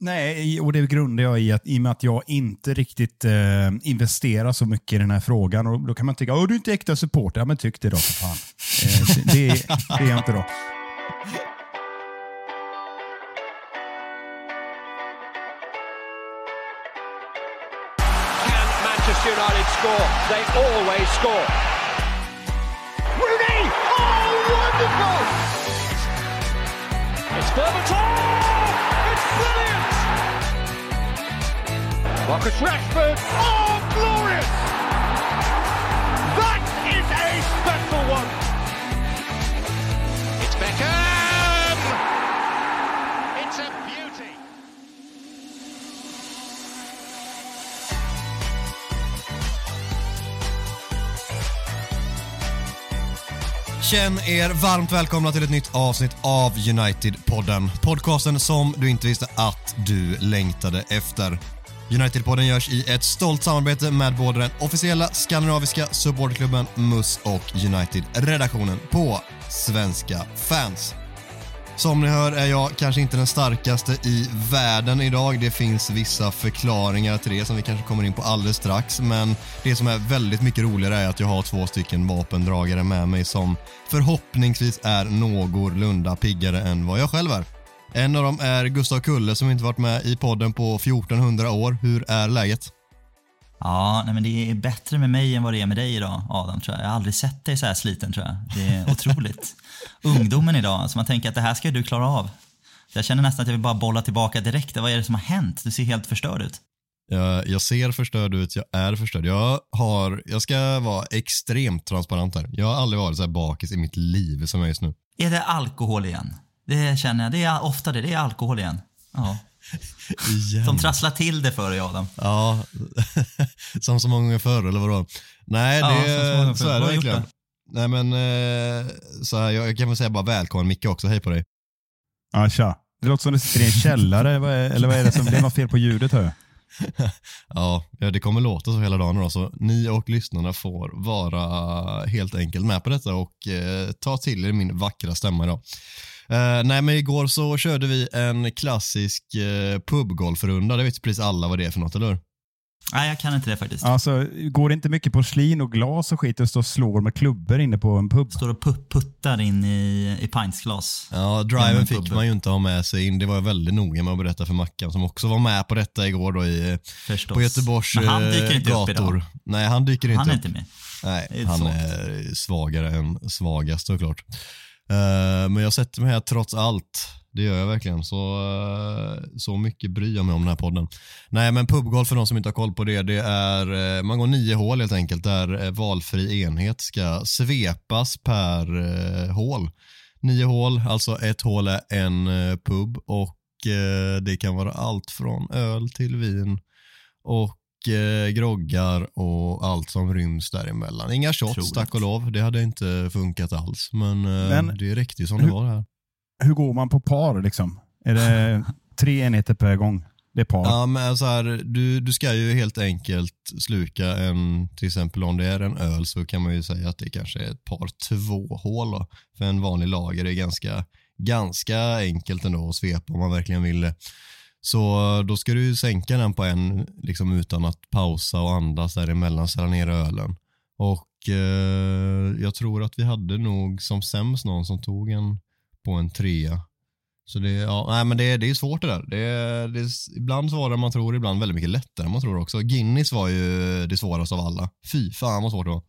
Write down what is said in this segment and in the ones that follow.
Nej, och det grundar jag i att i och med att jag inte riktigt eh, investerar så mycket i den här frågan. Och Då kan man tycka att du är inte äkta supporter. Ja, men tyck det då för fan. Eh, det, det, det är jag inte då. Can Manchester United score? They always score. Rooney! Oh, wonderful! It's Berbatov! Marcus Rashford! Oh, glorious! That is a special one! It's Beckham! It's a beauty! Känn er varmt välkomna till ett nytt avsnitt av United-podden. Podcasten som du inte visste att du längtade efter. United-podden görs i ett stolt samarbete med både den officiella skandinaviska supportklubben MUS och United-redaktionen på Svenska fans. Som ni hör är jag kanske inte den starkaste i världen idag. Det finns vissa förklaringar till det som vi kanske kommer in på alldeles strax. Men det som är väldigt mycket roligare är att jag har två stycken vapendragare med mig som förhoppningsvis är någorlunda piggare än vad jag själv är. En av dem är Gustav Kulle som inte varit med i podden på 1400 år. Hur är läget? Ja, nej men det är bättre med mig än vad det är med dig idag, Adam. Tror jag. jag har aldrig sett dig så här sliten, tror jag. Det är otroligt. Ungdomen idag, alltså man tänker att det här ska du klara av. Så jag känner nästan att jag vill bara bolla tillbaka direkt. Vad är det som har hänt? Du ser helt förstörd ut. Jag, jag ser förstörd ut, jag är förstörd. Jag, har, jag ska vara extremt transparent här. Jag har aldrig varit så här bakis i mitt liv som jag är just nu. Är det alkohol igen? Det känner jag. Det är ofta det. Det är alkohol igen. Ja. Igen. Som trasslar till det för dig, Adam. Ja, som så många gånger förr eller vadå? Nej, Ja, det, som så så är det verkligen. Nej men, eh, så här, jag, kan väl säga bara välkommen Micke också, hej på dig. Ja, tja. Det låter som du sitter i en källare, eller vad är det som... Det är något fel på ljudet hör jag. Ja, ja, det kommer låta så hela dagen då, så ni och lyssnarna får vara helt enkelt med på detta och eh, ta till er min vackra stämma idag. Eh, nej men igår så körde vi en klassisk eh, pubgolfrunda, det vet precis alla vad det är för något, eller hur? Nej, jag kan inte det faktiskt. Alltså, går det inte mycket porslin och glas och skit och stå och slår med klubbor inne på en pub? Står och putt- puttar in i, i pintsglas. Ja, driven fick man ju inte ha med sig in. Det var jag väldigt noga med att berätta för Mackan som också var med på detta igår då i, Förstås. på Göteborgs Men han dyker eh, inte upp gator. idag. Nej, han dyker inte Han är upp. inte med. Nej, Det är han svagt. är svagare än svagast såklart. Eh, men jag sätter mig här trots allt. Det gör jag verkligen. Så, eh, så mycket bryr jag mig om den här podden. Nej, men pubgolf för de som inte har koll på det, det är, eh, man går nio hål helt enkelt där valfri enhet ska svepas per eh, hål. Nio hål, alltså ett hål är en pub och eh, det kan vara allt från öl till vin och eh, groggar och allt som ryms däremellan. Inga shots, tack och lov. Det hade inte funkat alls, men, eh, Men- det räckte ju som det var här. Hur går man på par liksom? Är det tre enheter per gång? Det är par. Ja, men så här, du, du ska ju helt enkelt sluka en, till exempel om det är en öl så kan man ju säga att det kanske är ett par två hål då. För en vanlig lager är ganska, ganska enkelt ändå att svepa om man verkligen vill det. Så eh, då ska du sänka den på en liksom utan att pausa och andas däremellan, ställa ner ölen. Och eh, jag tror att vi hade nog som sämst någon som tog en på en trea. Så det, ja, nej, men det, det är svårt det där. Det, det, ibland svårare än man tror, ibland väldigt mycket lättare än man tror också. Guinness var ju det svåraste av alla. Fy fan vad svårt det var.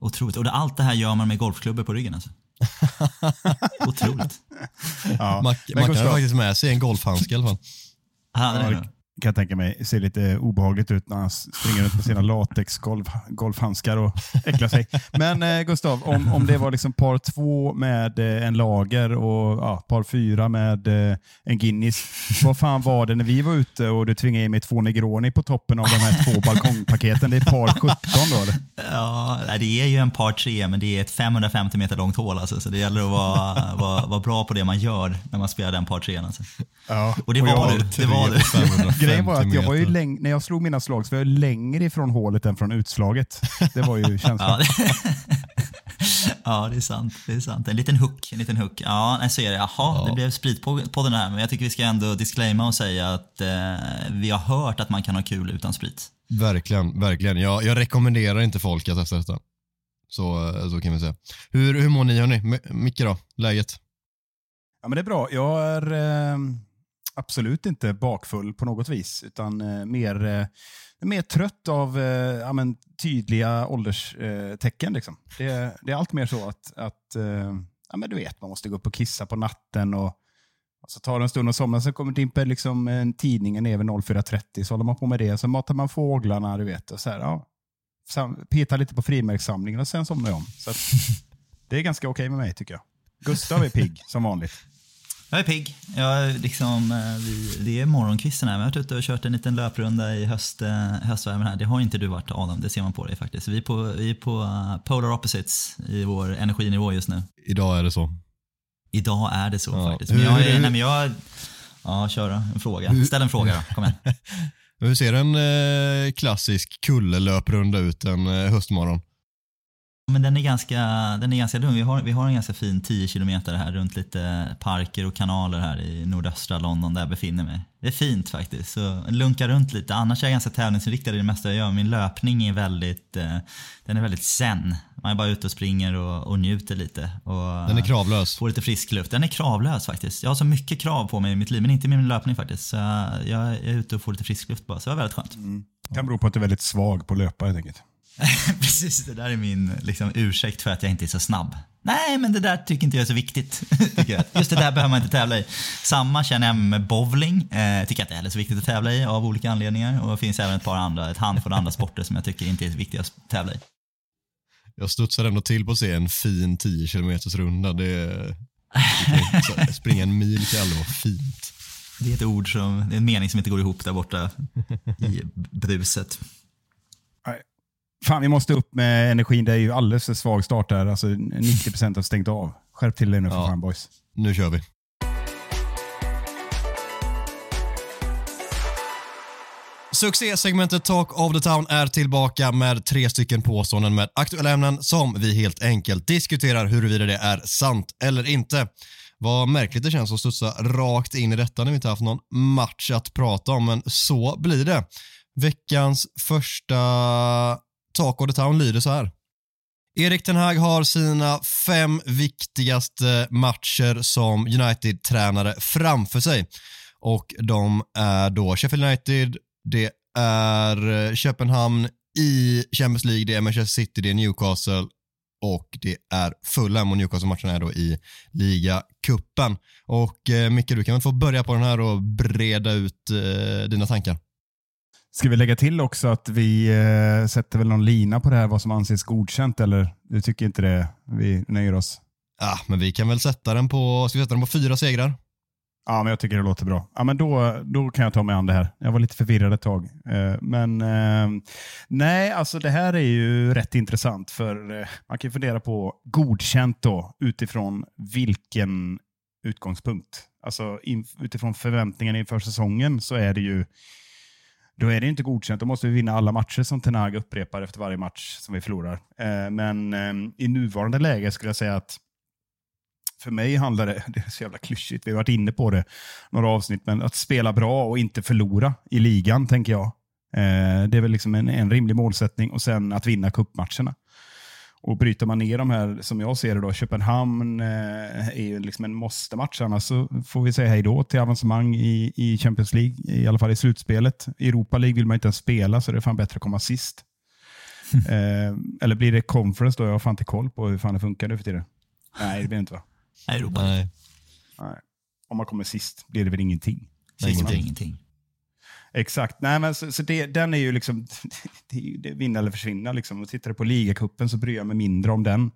Otroligt. Och det, allt det här gör man med golfklubbor på ryggen alltså. Otroligt. Ja. Mackan hade Gustav, faktiskt med sig en golfhandske i alla fall. Ja, det är Ja, det. Kan jag tänka mig, ser lite obehagligt ut när han springer runt med sina latexgolfhandskar och äcklar sig. Men eh, Gustav, om, om det var liksom par två med eh, en lager och ja, par fyra med eh, en Guinness. Vad fan var det när vi var ute och du tvingade i mig två Negroni på toppen av de här två balkongpaketen? Det är par 17 då eller? Ja, det är ju en par tre, men det är ett 550 meter långt hål alltså, så det gäller att vara, vara, vara bra på det man gör när man spelar den par trean. Alltså. Ja. Och det var du. Det var du. 550 Grejen var att jag var ju läng- när jag slog mina slag så var jag längre ifrån hålet än från utslaget. Det var ju känslan. Ja, det, Ja, det är sant. Det är sant. En liten hook. En liten hook. Ja, nej, så är det. Jaha, Ja. det blev sprit på, på den här. Men jag tycker vi ska ändå disclaima och säga att eh, vi har hört att man kan ha kul utan sprit. Verkligen, verkligen. Jag, jag rekommenderar inte folk att testa detta. Så, eh, så kan vi säga. Hur, hur mår ni hörni? M- Micke då? Läget? Ja, men det är bra. Jag är eh, absolut inte bakfull på något vis, utan eh, mer, eh, mer trött av eh, ja, men, tydliga ålderstecken. Tecken, liksom. det, det är allt mer så att, att ja, men du vet, man måste gå upp och kissa på natten och, och så tar det en stund att somna, sen kommer dimper liksom en tidningen ner vid 04.30, så håller man på med det, så matar man fåglarna, du vet, och så här, ja, petar lite på frimärkssamlingen och sen somnar jag om. Så att, det är ganska okej med mig tycker jag. Gustav är pigg som vanligt. Jag är pigg. Jag är liksom, eh, vi, det är morgonkvisten här. Jag har varit ute och kört en liten löprunda i höst, eh, höstvärmen här. Det har inte du varit Adam, det ser man på dig faktiskt. Vi är på, vi är på eh, polar opposites i vår energinivå just nu. Idag är det så. Idag är det så Ja. faktiskt. Men jag, är, nej, men jag, ja, kör. En fråga. Ställ en fråga då, kom igen. Hur ser en klassisk kullelöprunda ut en höstmorgon? Men den är ganska, den är ganska lugn. Vi har, vi har en ganska fin 10 kilometer här runt lite parker och kanaler här i nordöstra London där jag befinner mig. Det är fint faktiskt. Så lunka runt lite. Annars är jag ganska tävlingsinriktad i det mesta jag gör. Min löpning är väldigt, eh, den är väldigt zen. Man är bara ute och springer och, och njuter lite. Och, Den är kravlös. Får lite frisk luft. Den är kravlös faktiskt. Jag har så mycket krav på mig i mitt liv, men inte med min löpning faktiskt. Så jag, är ute och får lite frisk luft bara, så det var väldigt skönt. kan bero på att du är väldigt svag på att löpa helt enkelt. Precis, det där är min liksom, ursäkt för att jag inte är så snabb. Nej, men det där tycker inte jag är så viktigt. Just det där behöver man inte tävla i. Samma känner jag med bowling. Eh, tycker jag inte heller är så viktigt att tävla i av olika anledningar. Och det finns även ett par andra, ett handfull andra sporter som jag tycker inte är så viktiga att tävla i. Jag studsar ändå till på att se en fin 10 km runda. Det så, springa en mil kan aldrig vara fint. Det är ett ord som, det är en mening som inte går ihop där borta i bruset. Fan, vi måste upp med energin. Det är ju alldeles för svag start där. Alltså 90% har stängt av. Skärp till er nu för Ja. fan boys. Nu kör vi. Succésegmentet Talk of the Town är tillbaka med tre stycken påståenden med aktuella ämnen som vi helt enkelt diskuterar huruvida det är sant eller inte. Vad märkligt det känns att studsa rakt in i detta när vi inte haft någon match att prata om, men så blir det. Veckans första Talk of the Town lyder så här. Erik Ten Hag har sina fem viktigaste matcher som United-tränare framför sig. Och de är då Sheffield United, det är eh, Köpenhamn i Champions League, det är Manchester City, det är Newcastle och det är Fulham och Newcastle-matcherna är då i ligacupen. Och eh, Micke, du kan väl få börja på den här och breda ut eh, dina tankar. Ska vi lägga till också att vi eh, sätter väl någon lina på det här vad som anses godkänt eller? Du tycker inte det? Vi nöjer oss. Ja, men vi kan väl sätta den på, ska vi sätta den på fyra segrar? Ja, men jag tycker det låter bra. Ja, men då, då kan jag ta mig an det här. Jag var lite förvirrad ett tag. Eh, Men eh, nej, alltså det här är ju rätt intressant för eh, man kan fundera på godkänt då utifrån vilken utgångspunkt. Alltså utifrån förväntningarna inför säsongen så är det ju då är det inte godkänt. Då måste vi vinna alla matcher som Tenag upprepar efter varje match som vi förlorar. Eh, Men eh, i nuvarande läge skulle jag säga att för mig handlar det, det är så jävla klyschigt, vi har varit inne på det några avsnitt, men att spela bra och inte förlora i ligan, tänker jag. Eh, det är väl liksom en, en rimlig målsättning och sen att vinna kuppmatcherna. Och bryter man ner de här, som jag ser det då, Köpenhamn eh, är ju liksom en måste-match, annars så får vi säga hej då till avancemang i, i Champions League, i alla fall i slutspelet. I Europa League vill man inte ens spela, så det är fan bättre att komma sist. eh, eller blir det conference då? Jag har fan inte koll på hur fan det funkar nu för tiden. Nej, det blir det inte va? Nej, Europa. Nej. Nej. Om man kommer sist blir det väl ingenting. Sist blir ingenting. Exakt. Nej, men så, så det, den är ju liksom, det, det vinna eller försvinna. Liksom. Och tittar du på ligacupen så bryr jag mig mindre om den.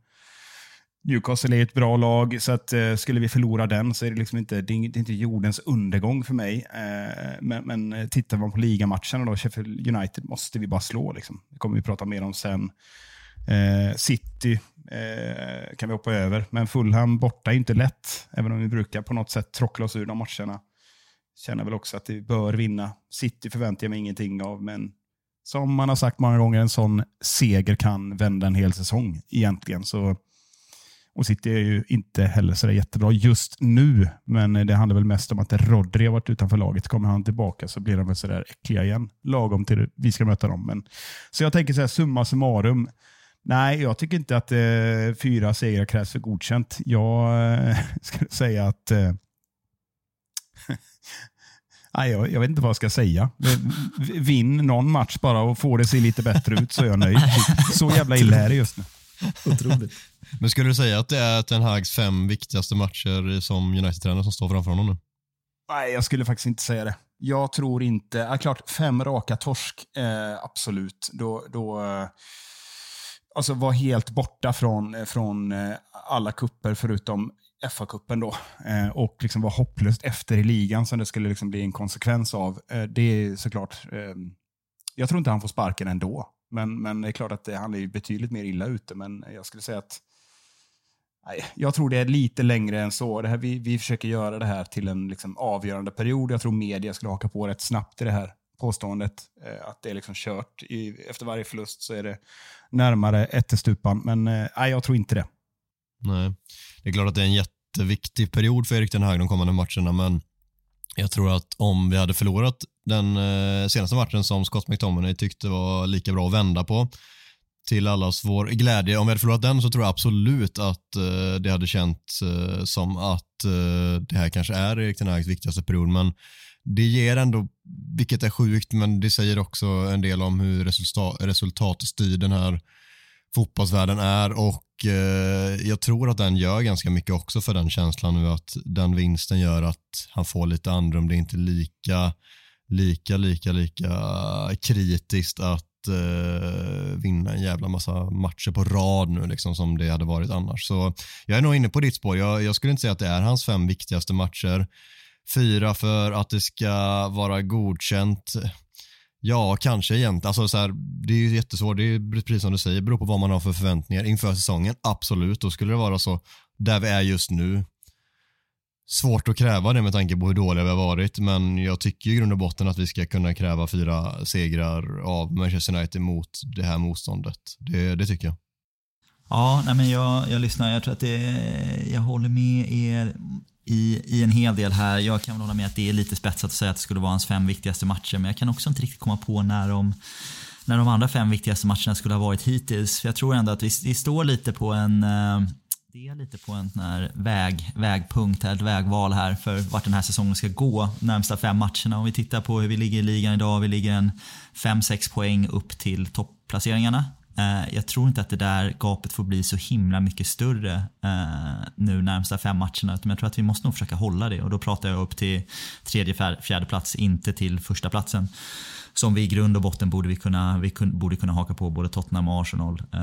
Newcastle är ett bra lag, så att, eh, skulle vi förlora den så är det, liksom inte, det är, det är inte jordens undergång för mig. Eh, men, men eh, tittar man på ligamatcherna då, Sheffield United måste vi bara slå. Liksom. Det kommer vi prata mer om sen. Eh, City eh, kan vi hoppa över, men Fulham borta är inte lätt, även om vi brukar på något sätt trockla oss ur de matcherna känner väl också att vi bör vinna. City förväntar jag mig ingenting av, men som man har sagt många gånger, en sån seger kan vända en hel säsong egentligen. Så Och City är ju inte heller så jättebra just nu, men det handlar väl mest om att Rodri har varit utanför laget. Kommer han tillbaka så blir de väl sådär äckliga igen, lagom till vi ska möta dem. Men, så jag tänker så här, summa summarum. Nej, jag tycker inte att eh, fyra segrar krävs för godkänt. Jag eh, skulle säga att eh, Nej, jag, jag, vet inte vad jag ska säga. Vinn någon match bara och få det se lite bättre ut så är jag nöjd. Så jävla illa är det just nu. Otroligt. Men skulle du säga att det är Ten Hags fem viktigaste matcher som United-tränare som står framför honom nu? Nej, jag skulle faktiskt inte säga det. Jag tror inte... Ja, klart, fem raka torsk, eh, absolut. Då, då, eh, alltså var helt borta från, från eh, alla kupper förutom FA-cupen då eh, och liksom var hopplöst efter i ligan som det skulle liksom bli en konsekvens av. Eh, det är såklart, eh, jag tror inte han får sparken ändå. Men, men det är klart att det, han är betydligt mer illa ute. Men jag skulle säga att nej, jag tror det är lite längre än så. Det här, vi, vi försöker göra det här till en liksom, avgörande period. Jag tror media skulle haka på rätt snabbt i det här påståendet. Eh, att det är liksom kört. I, efter varje förlust så är det närmare ättestupan. Men eh, nej, jag tror inte det. Nej, det är klart att det är en jätteviktig period för Erik den Hag de kommande matcherna, men jag tror att om vi hade förlorat den eh, senaste matchen som Scott McTominay tyckte var lika bra att vända på till allas vår glädje. Om vi hade förlorat den så tror jag absolut att eh, det hade känts eh, som att eh, det här kanske är Erik den Hags viktigaste period, men det ger ändå, vilket är sjukt, men det säger också en del om hur resultat, resultatstyrd den här fotbollsvärlden är och eh, jag tror att den gör ganska mycket också för den känslan nu att den vinsten gör att han får lite andrum. Det är inte lika, lika, lika, lika kritiskt att eh, vinna en jävla massa matcher på rad nu liksom som det hade varit annars. Så jag är nog inne på ditt spår. Jag, jag skulle inte säga att det är hans fem viktigaste matcher. Fyra för att det ska vara godkänt. Ja, kanske egentligen. Alltså, så här, det är ju jättesvårt, det är precis som du säger, det beror på vad man har för förväntningar inför säsongen. Absolut, då skulle det vara så där vi är just nu. Svårt att kräva det med tanke på hur dåliga vi har varit, men jag tycker i grund och botten att vi ska kunna kräva fyra segrar av Manchester United mot det här motståndet. Det, det tycker jag. Ja, nej men jag, jag lyssnar. Jag tror att det, jag håller med er i, i en hel del här. Jag kan hålla med att det är lite spetsat att säga att det skulle vara hans fem viktigaste matcher, men jag kan också inte riktigt komma på när de, när de andra fem viktigaste matcherna skulle ha varit hittills. För jag tror ändå att vi, vi står lite på en eh, det är lite på en här väg, vägpunkt, ett vägval här för vart den här säsongen ska gå närmsta fem matcherna. Om vi tittar på hur vi ligger i ligan idag, vi ligger en 5-6 poäng upp till topplaceringarna. Eh, jag tror inte att det där gapet får bli så himla mycket större eh, nu närmsta fem matcherna. Utan jag tror att vi måste nog försöka hålla det och då pratar jag upp till tredje, fjärde plats, inte till första platsen som vi i grund och botten borde, vi kunna, vi kun, borde kunna haka på både Tottenham och Arsenal eh,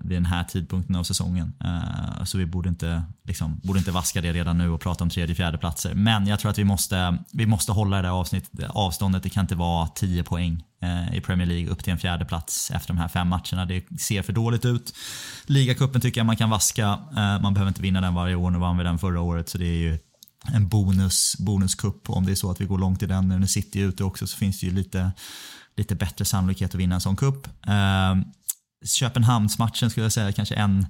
vid den här tidpunkten av säsongen. Eh, så vi borde inte, liksom, borde inte vaska det redan nu och prata om tredje, fjärde platser. Men jag tror att vi måste, vi måste hålla det där avsnittet, avståndet. Det kan inte vara 10 poäng eh, i Premier League upp till en fjärde plats efter de här fem matcherna. Det ser för dåligt ut. Ligacupen tycker jag man kan vaska. Eh, man behöver inte vinna den varje år. Nu vann vi den förra året så det är ju en bonus, bonuskupp om det är så att vi går långt i den. Nu när City är ute också så finns det ju lite, lite bättre sannolikhet att vinna en sån kupp. Eh, Köpenhamnsmatchen skulle jag säga kanske än,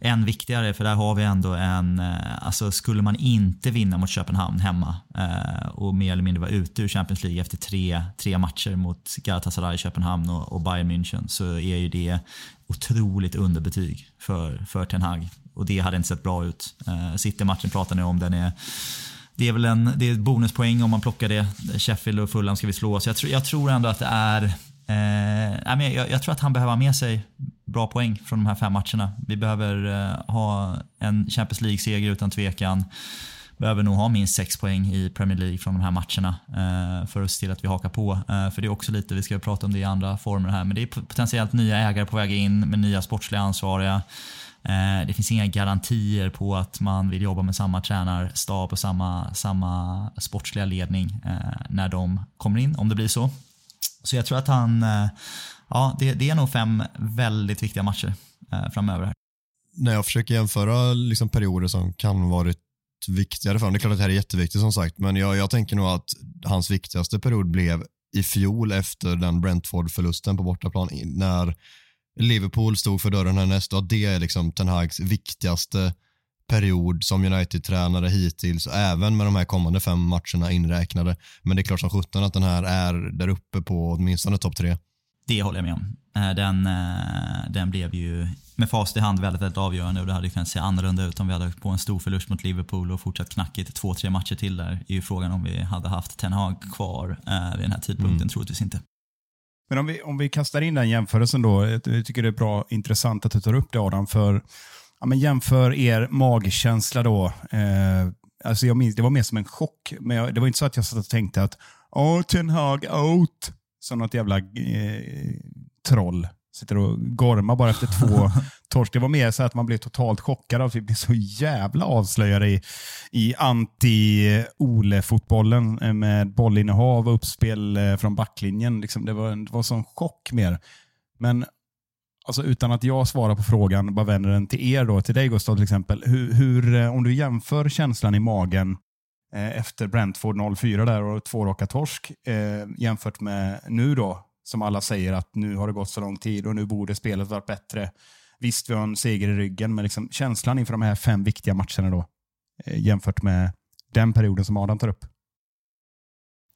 än viktigare för där har vi ändå en, eh, alltså skulle man inte vinna mot Köpenhamn hemma eh, och mer eller mindre vara ute ur Champions League efter tre, tre matcher mot Galatasaray, Köpenhamn och, och Bayern München så är ju det otroligt underbetyg för, för Ten Hag och det hade inte sett bra ut. Eh, City-matchen pratar ni om, den är det är väl en det är bonuspoäng om man plockar det. Sheffield och Fulham ska vi slå. Så jag, tror, jag tror ändå att det är... Eh, jag, jag, tror att han behöver ha med sig bra poäng från de här fem matcherna. Vi behöver eh, ha en Champions League-seger utan tvekan. Behöver nog ha minst sex poäng i Premier League från de här matcherna eh, för att se till att vi hakar på. Eh, för det är också lite, vi ska prata om det i andra former här, men det är potentiellt nya ägare på väg in med nya sportsliga ansvariga. Eh, det finns inga garantier på att man vill jobba med samma tränarstab och samma, samma sportsliga ledning eh, när de kommer in, om det blir så. Så jag tror att han, eh, ja det, det är nog fem väldigt viktiga matcher framöver. När jag försöker jämföra liksom perioder som kan varit viktigare för honom, det är klart att det här är jätteviktigt som sagt, men jag, jag tänker nog att hans viktigaste period blev i fjol efter den Brentford-förlusten på bortaplan när Liverpool stod för dörren härnäst och det är liksom Ten Hags viktigaste period som United-tränare hittills, även med de här kommande fem matcherna inräknade. Men det är klart som sjutton att den här är där uppe på åtminstone topp tre. Det håller jag med om. Eh, den, eh, den blev ju med fast i hand väldigt, väldigt avgörande och det hade kunnat se annorlunda ut om vi hade på en stor förlust mot Liverpool och fortsatt knackigt två, tre matcher till där. är ju frågan om vi hade haft Ten Hag kvar eh, vid den här tidpunkten, mm. troligtvis inte. Men om vi, om vi kastar in den jämförelsen då. Jag tycker det är bra intressant att du tar upp det Adam. För, ja, men jämför er magkänsla då. Eh, alltså jag minns, det var mer som en chock. Men jag, det var inte så att jag satt och tänkte att Åh, Ten Hag out. Som något jävla eh, troll. Sitter och gormar bara efter två torsk. Det var mer så att man blev totalt chockad av att vi blev så jävla avslöjade i, i anti-Ole-fotbollen eh, med bollinnehav och uppspel eh, från backlinjen. Liksom det, var, det var sån chock mer. Men alltså, utan att jag svarar på frågan, bara vänder den till er då, till dig Gustav till exempel. Hur, hur eh, om du jämför känslan i magen eh, efter Brentford 04 där och två raka torsk eh, jämfört med nu då, som alla säger att nu har det gått så lång tid och nu borde spelet varit bättre. Visst, vi har en seger i ryggen, men liksom känslan inför de här fem viktiga matcherna då, eh, jämfört med den perioden som Adam tar upp.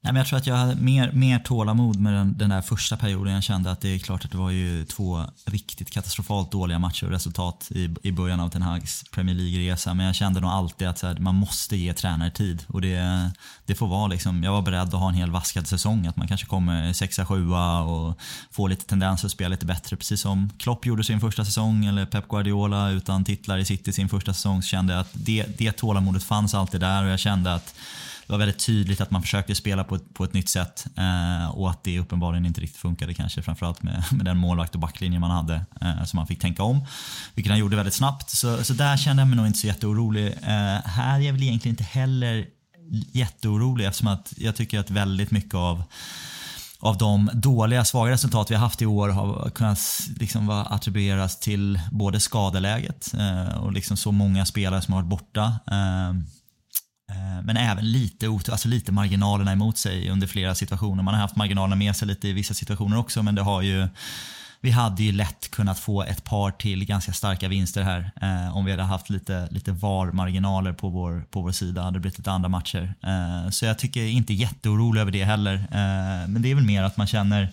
Nej, men jag tror att jag hade mer, mer tålamod med den, den där första perioden. Jag kände att det är klart att det var ju två riktigt katastrofalt dåliga matcher och resultat i, i början av Ten Hags Premier League-resa. Men jag kände nog alltid att här, man måste ge tränare tid. Och det, det får vara liksom, jag var beredd att ha en hel vaskad säsong. Att man kanske kommer sexa, sjua och får lite tendenser att spela lite bättre. Precis som Klopp gjorde sin första säsong eller Pep Guardiola utan titlar i City sin första säsong. Så kände jag att det, det tålamodet fanns alltid där och jag kände att det var väldigt tydligt att man försökte spela på ett, på ett nytt sätt eh, och att det uppenbarligen inte riktigt funkade kanske framförallt med, med den målvakt och backlinje man hade eh, som man fick tänka om. Vilket han gjorde väldigt snabbt. Så, så där kände jag mig nog inte så jätteorolig. Eh, här är jag väl egentligen inte heller jätteorolig eftersom att jag tycker att väldigt mycket av av de dåliga, svaga resultat vi har haft i år har kunnat liksom attribueras till både skadeläget eh, och liksom så många spelare som har varit borta. Eh, men även lite, alltså lite marginalerna emot sig under flera situationer. Man har haft marginalerna med sig lite i vissa situationer också men det har ju vi hade ju lätt kunnat få ett par till ganska starka vinster här eh, om vi hade haft lite, lite VAR-marginaler på vår, på vår sida. hade det blivit lite andra matcher. Eh, så jag tycker inte jätteorolig över det heller. Eh, men det är väl mer att man känner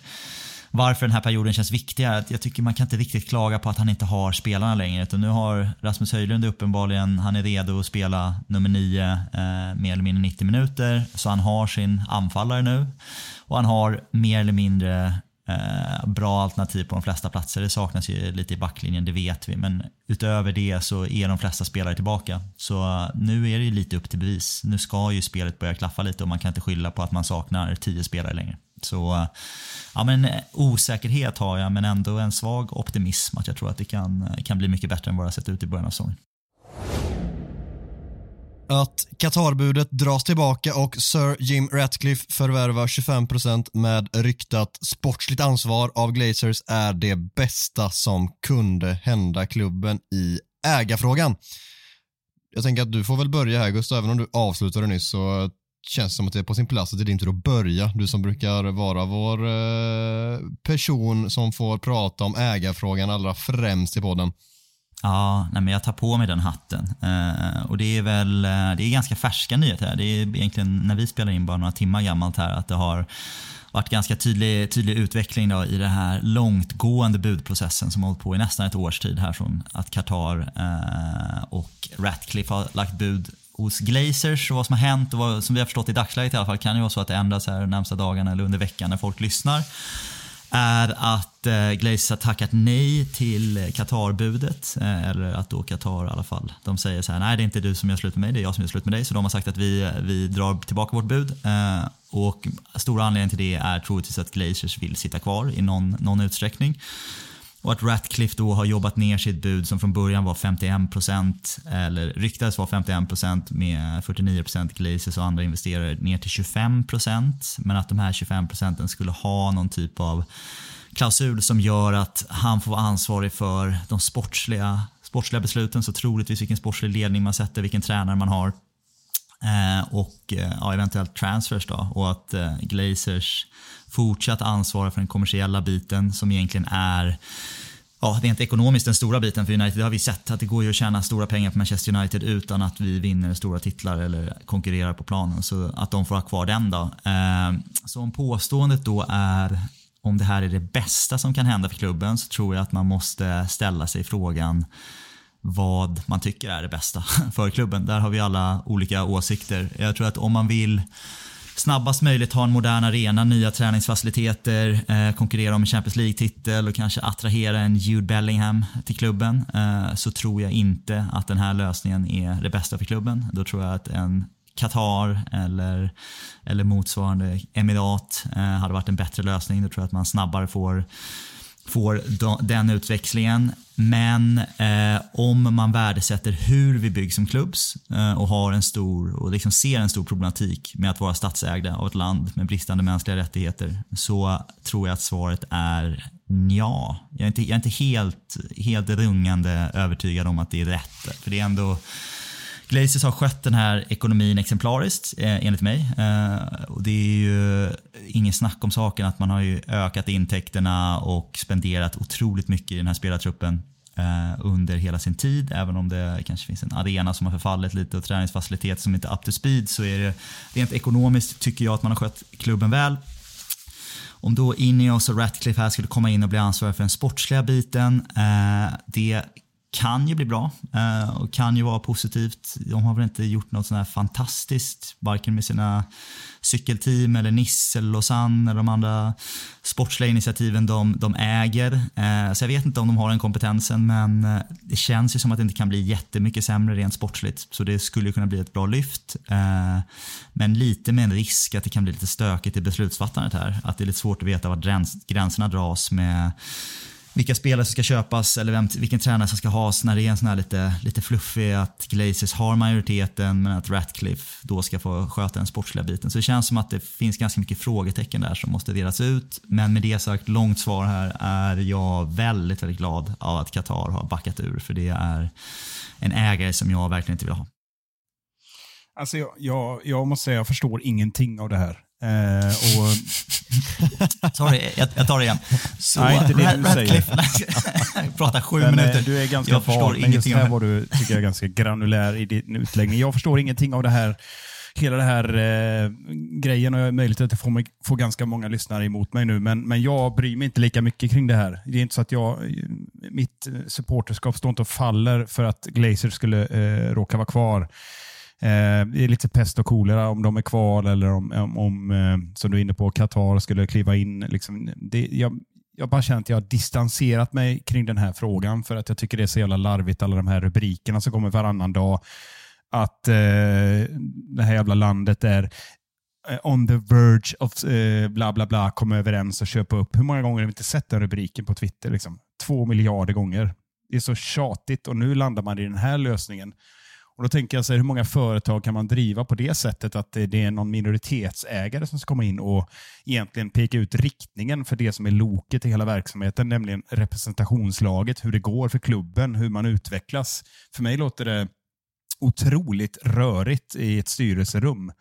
varför den här perioden känns viktig jag tycker man kan inte riktigt klaga på att han inte har spelarna längre. Utan nu har Rasmus Höjlund uppenbarligen, han är redo att spela nummer nio eh, mer eller mindre 90 minuter. Så han har sin anfallare nu. Och han har mer eller mindre Eh, bra alternativ på de flesta platser. Det saknas ju lite i backlinjen, det vet vi. Men utöver det så är de flesta spelare tillbaka. Så eh, nu är det ju lite upp till bevis. Nu ska ju spelet börja klaffa lite och man kan inte skylla på att man saknar tio spelare längre. Så ja, men eh, osäkerhet har jag, men ändå en svag optimism att jag tror att det kan, eh, kan bli mycket bättre än vad det har sett ut i början av säsongen att Qatarbudet dras tillbaka och Sir Jim Ratcliffe förvärvar 25% med ryktat sportsligt ansvar av Glazers är det bästa som kunde hända klubben i ägarfrågan. Jag tänker att du får väl börja här Gustav, även om du avslutade nyss så känns som att det är på sin plats att det är din tur att börja. Du som brukar vara vår eh, person som får prata om ägarfrågan allra främst i podden. Ja, nej, men jag tar på mig den hatten. Eh, och det är väl eh, det är ganska färska nyheter. Här. Det är egentligen när vi spelar in bara några timmar gammalt här att det har varit ganska tydlig, tydlig utveckling då i den här långtgående budprocessen som har hållit på i nästan ett års tid här från att Qatar eh, och Ratcliffe har lagt bud hos Glazers och vad som har hänt och vad, som vi har förstått i dagsläget i alla fall kan ju vara så att det ändras här de närmsta dagarna eller under veckan när folk lyssnar är att eh, Glazers har tackat nej till Qatar-budet. Eh, eller att då Qatar i alla fall, de säger så här, nej det är inte du som gör slut med mig, det är jag som gör slut med dig. Så de har sagt att vi, eh, vi drar tillbaka vårt bud. Eh, och stora anledningen till det är troligtvis att Glazers vill sitta kvar i någon, någon utsträckning. Och att Ratcliffe då har jobbat ner sitt bud som från början var 51% eller ryktades vara 51% med 49% Glazers och andra investerare ner till 25% men att de här 25% skulle ha någon typ av klausul som gör att han får vara ansvarig för de sportsliga, sportsliga besluten. Så troligtvis vilken sportslig ledning man sätter, vilken tränare man har eh, och eh, ja, eventuellt transfers då och att eh, Glazers fortsatt ansvara för den kommersiella biten som egentligen är ja, rent ekonomiskt den stora biten för United. Det har vi sett att det går ju att tjäna stora pengar på Manchester United utan att vi vinner stora titlar eller konkurrerar på planen. Så att de får ha kvar den då. Eh, så om påståendet då är om det här är det bästa som kan hända för klubben så tror jag att man måste ställa sig frågan vad man tycker är det bästa för klubben. Där har vi alla olika åsikter. Jag tror att om man vill snabbast möjligt ha en modern arena, nya träningsfaciliteter, eh, konkurrera om en Champions League-titel och kanske attrahera en Jude Bellingham till klubben eh, så tror jag inte att den här lösningen är det bästa för klubben. Då tror jag att en Qatar eller, eller motsvarande Emirat eh, hade varit en bättre lösning. Då tror jag att man snabbare får får den utväxlingen. Men eh, om man värdesätter hur vi byggs som klubbs eh, och har en stor och liksom ser en stor problematik med att vara statsägda av ett land med bristande mänskliga rättigheter så tror jag att svaret är ja. Jag är inte, jag är inte helt, helt rungande övertygad om att det är rätt. För det är ändå Glazers har skött den här ekonomin exemplariskt eh, enligt mig. Eh, och det är ju ingen snack om saken att man har ju ökat intäkterna och spenderat otroligt mycket i den här spelartruppen eh, under hela sin tid. Även om det kanske finns en arena som har förfallit lite och träningsfaciliteter som inte är up to speed så är det rent ekonomiskt tycker jag att man har skött klubben väl. Om då Ineos och Ratcliffe här skulle komma in och bli ansvariga för den sportsliga biten, eh, det kan ju bli bra eh, och kan ju vara positivt. De har väl inte gjort något sånt här fantastiskt, varken med sina cykelteam eller Nisse eller Lausanne eller de andra sportsliga initiativen de, de äger. Eh, så jag vet inte om de har den kompetensen men eh, det känns ju som att det inte kan bli jättemycket sämre rent sportsligt. Så det skulle kunna bli ett bra lyft. Eh, men lite med en risk att det kan bli lite stökigt i beslutsfattandet här. Att det är lite svårt att veta var gränserna dras med vilka spelare som ska köpas eller vem, vilken tränare som ska has när det är en sån här lite, lite fluffig att Glazers har majoriteten men att Ratcliffe då ska få sköta den sportsliga biten. Så det känns som att det finns ganska mycket frågetecken där som måste delas ut. Men med det sagt, långt svar här är jag väldigt, väldigt glad av att Qatar har backat ur för det är en ägare som jag verkligen inte vill ha. Alltså jag, jag, jag måste säga, jag förstår ingenting av det här. Eh, och... Sorry, jag, jag, tar det igen. Så, Nej, inte det du säger. pratar sju Men, minuter. Du är ganska jag förstår men just här var du tycker jag ganska granulär i din utläggning. Jag förstår ingenting av det här hela det här eh, grejen och jag är möjligt att jag får, får ganska många lyssnare emot mig nu, men, men jag bryr mig inte lika mycket kring det här. Det är inte så att jag, mitt supporterskap står inte och faller för att Glazer skulle eh, råka vara kvar. Eh, det är lite pest och kolera om de är kvar eller om, om, om eh, som du är inne på, Qatar skulle kliva in. Liksom, det, jag, jag bara känner att jag har distanserat mig kring den här frågan för att jag tycker det är så jävla larvigt, alla de här rubrikerna som kommer varannan dag. Att eh, det här jävla landet är eh, on the verge of eh, bla bla bla, komma överens och köpa upp. Hur många gånger har vi inte sett den rubriken på Twitter? Liksom? Två miljarder gånger. Det är så tjatigt och nu landar man i den här lösningen. Och Då tänker jag så här, hur många företag kan man driva på det sättet att det är någon minoritetsägare som ska komma in och egentligen peka ut riktningen för det som är loket i hela verksamheten, nämligen representationslaget, hur det går för klubben, hur man utvecklas. För mig låter det otroligt rörigt i ett styrelserum.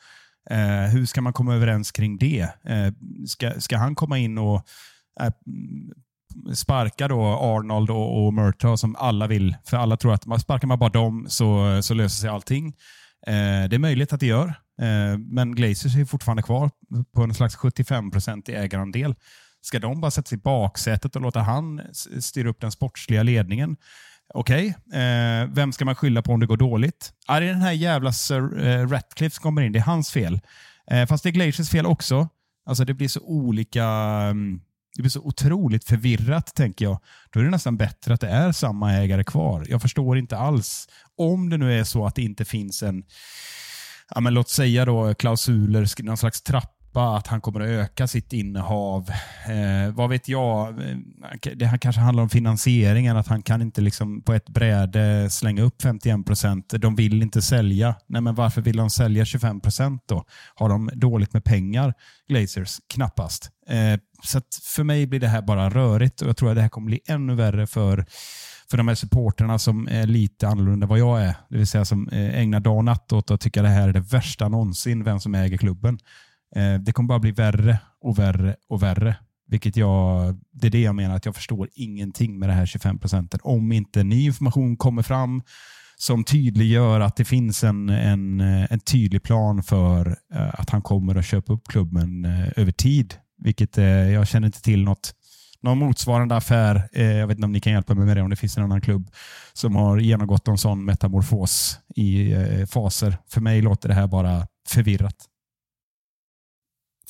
Eh, hur ska man komma överens kring det? Eh, ska, ska han komma in och eh, sparka då Arnold och, och Murtaugh som alla vill. För alla tror att man sparkar man bara dem så, så löser sig allting. Eh, det är möjligt att det gör, eh, men Glazers är fortfarande kvar på en slags 75% i ägarandel. Ska de bara sätta sig i baksätet och låta han styra upp den sportsliga ledningen? Okej, okay. eh, vem ska man skylla på om det går dåligt? Ah, det är den här jävla Sir eh, Ratcliffe som kommer in. Det är hans fel. Eh, fast det är Glazers fel också. Alltså Det blir så olika... Um, det blir så otroligt förvirrat, tänker jag. Då är det nästan bättre att det är samma ägare kvar. Jag förstår inte alls. Om det nu är så att det inte finns en, ja, men låt säga då klausuler, någon slags trapp att han kommer att öka sitt innehav. Eh, vad vet jag? Eh, det här kanske handlar om finansieringen, att han kan inte liksom på ett bräde slänga upp 51 procent. De vill inte sälja. Nej, men varför vill de sälja 25 procent då? Har de dåligt med pengar? Glazers? Knappast. Eh, så för mig blir det här bara rörigt och jag tror att det här kommer bli ännu värre för för de här supporterna som är lite annorlunda vad jag är. Det vill säga som eh, ägnar dag och natt åt att tycka det här är det värsta någonsin, vem som äger klubben. Eh, det kommer bara bli värre och värre och värre. Vilket jag, det är det jag menar, att jag förstår ingenting med det här 25 procenten. Om inte ny information kommer fram som tydliggör att det finns en, en, eh, en tydlig plan för eh, att han kommer att köpa upp klubben över tid. Vilket jag känner inte till något någon motsvarande affär. jag vet inte om ni kan hjälpa mig med det, om det finns en annan klubb som har genomgått en sån metamorfos i faser. För mig låter det här bara förvirrat.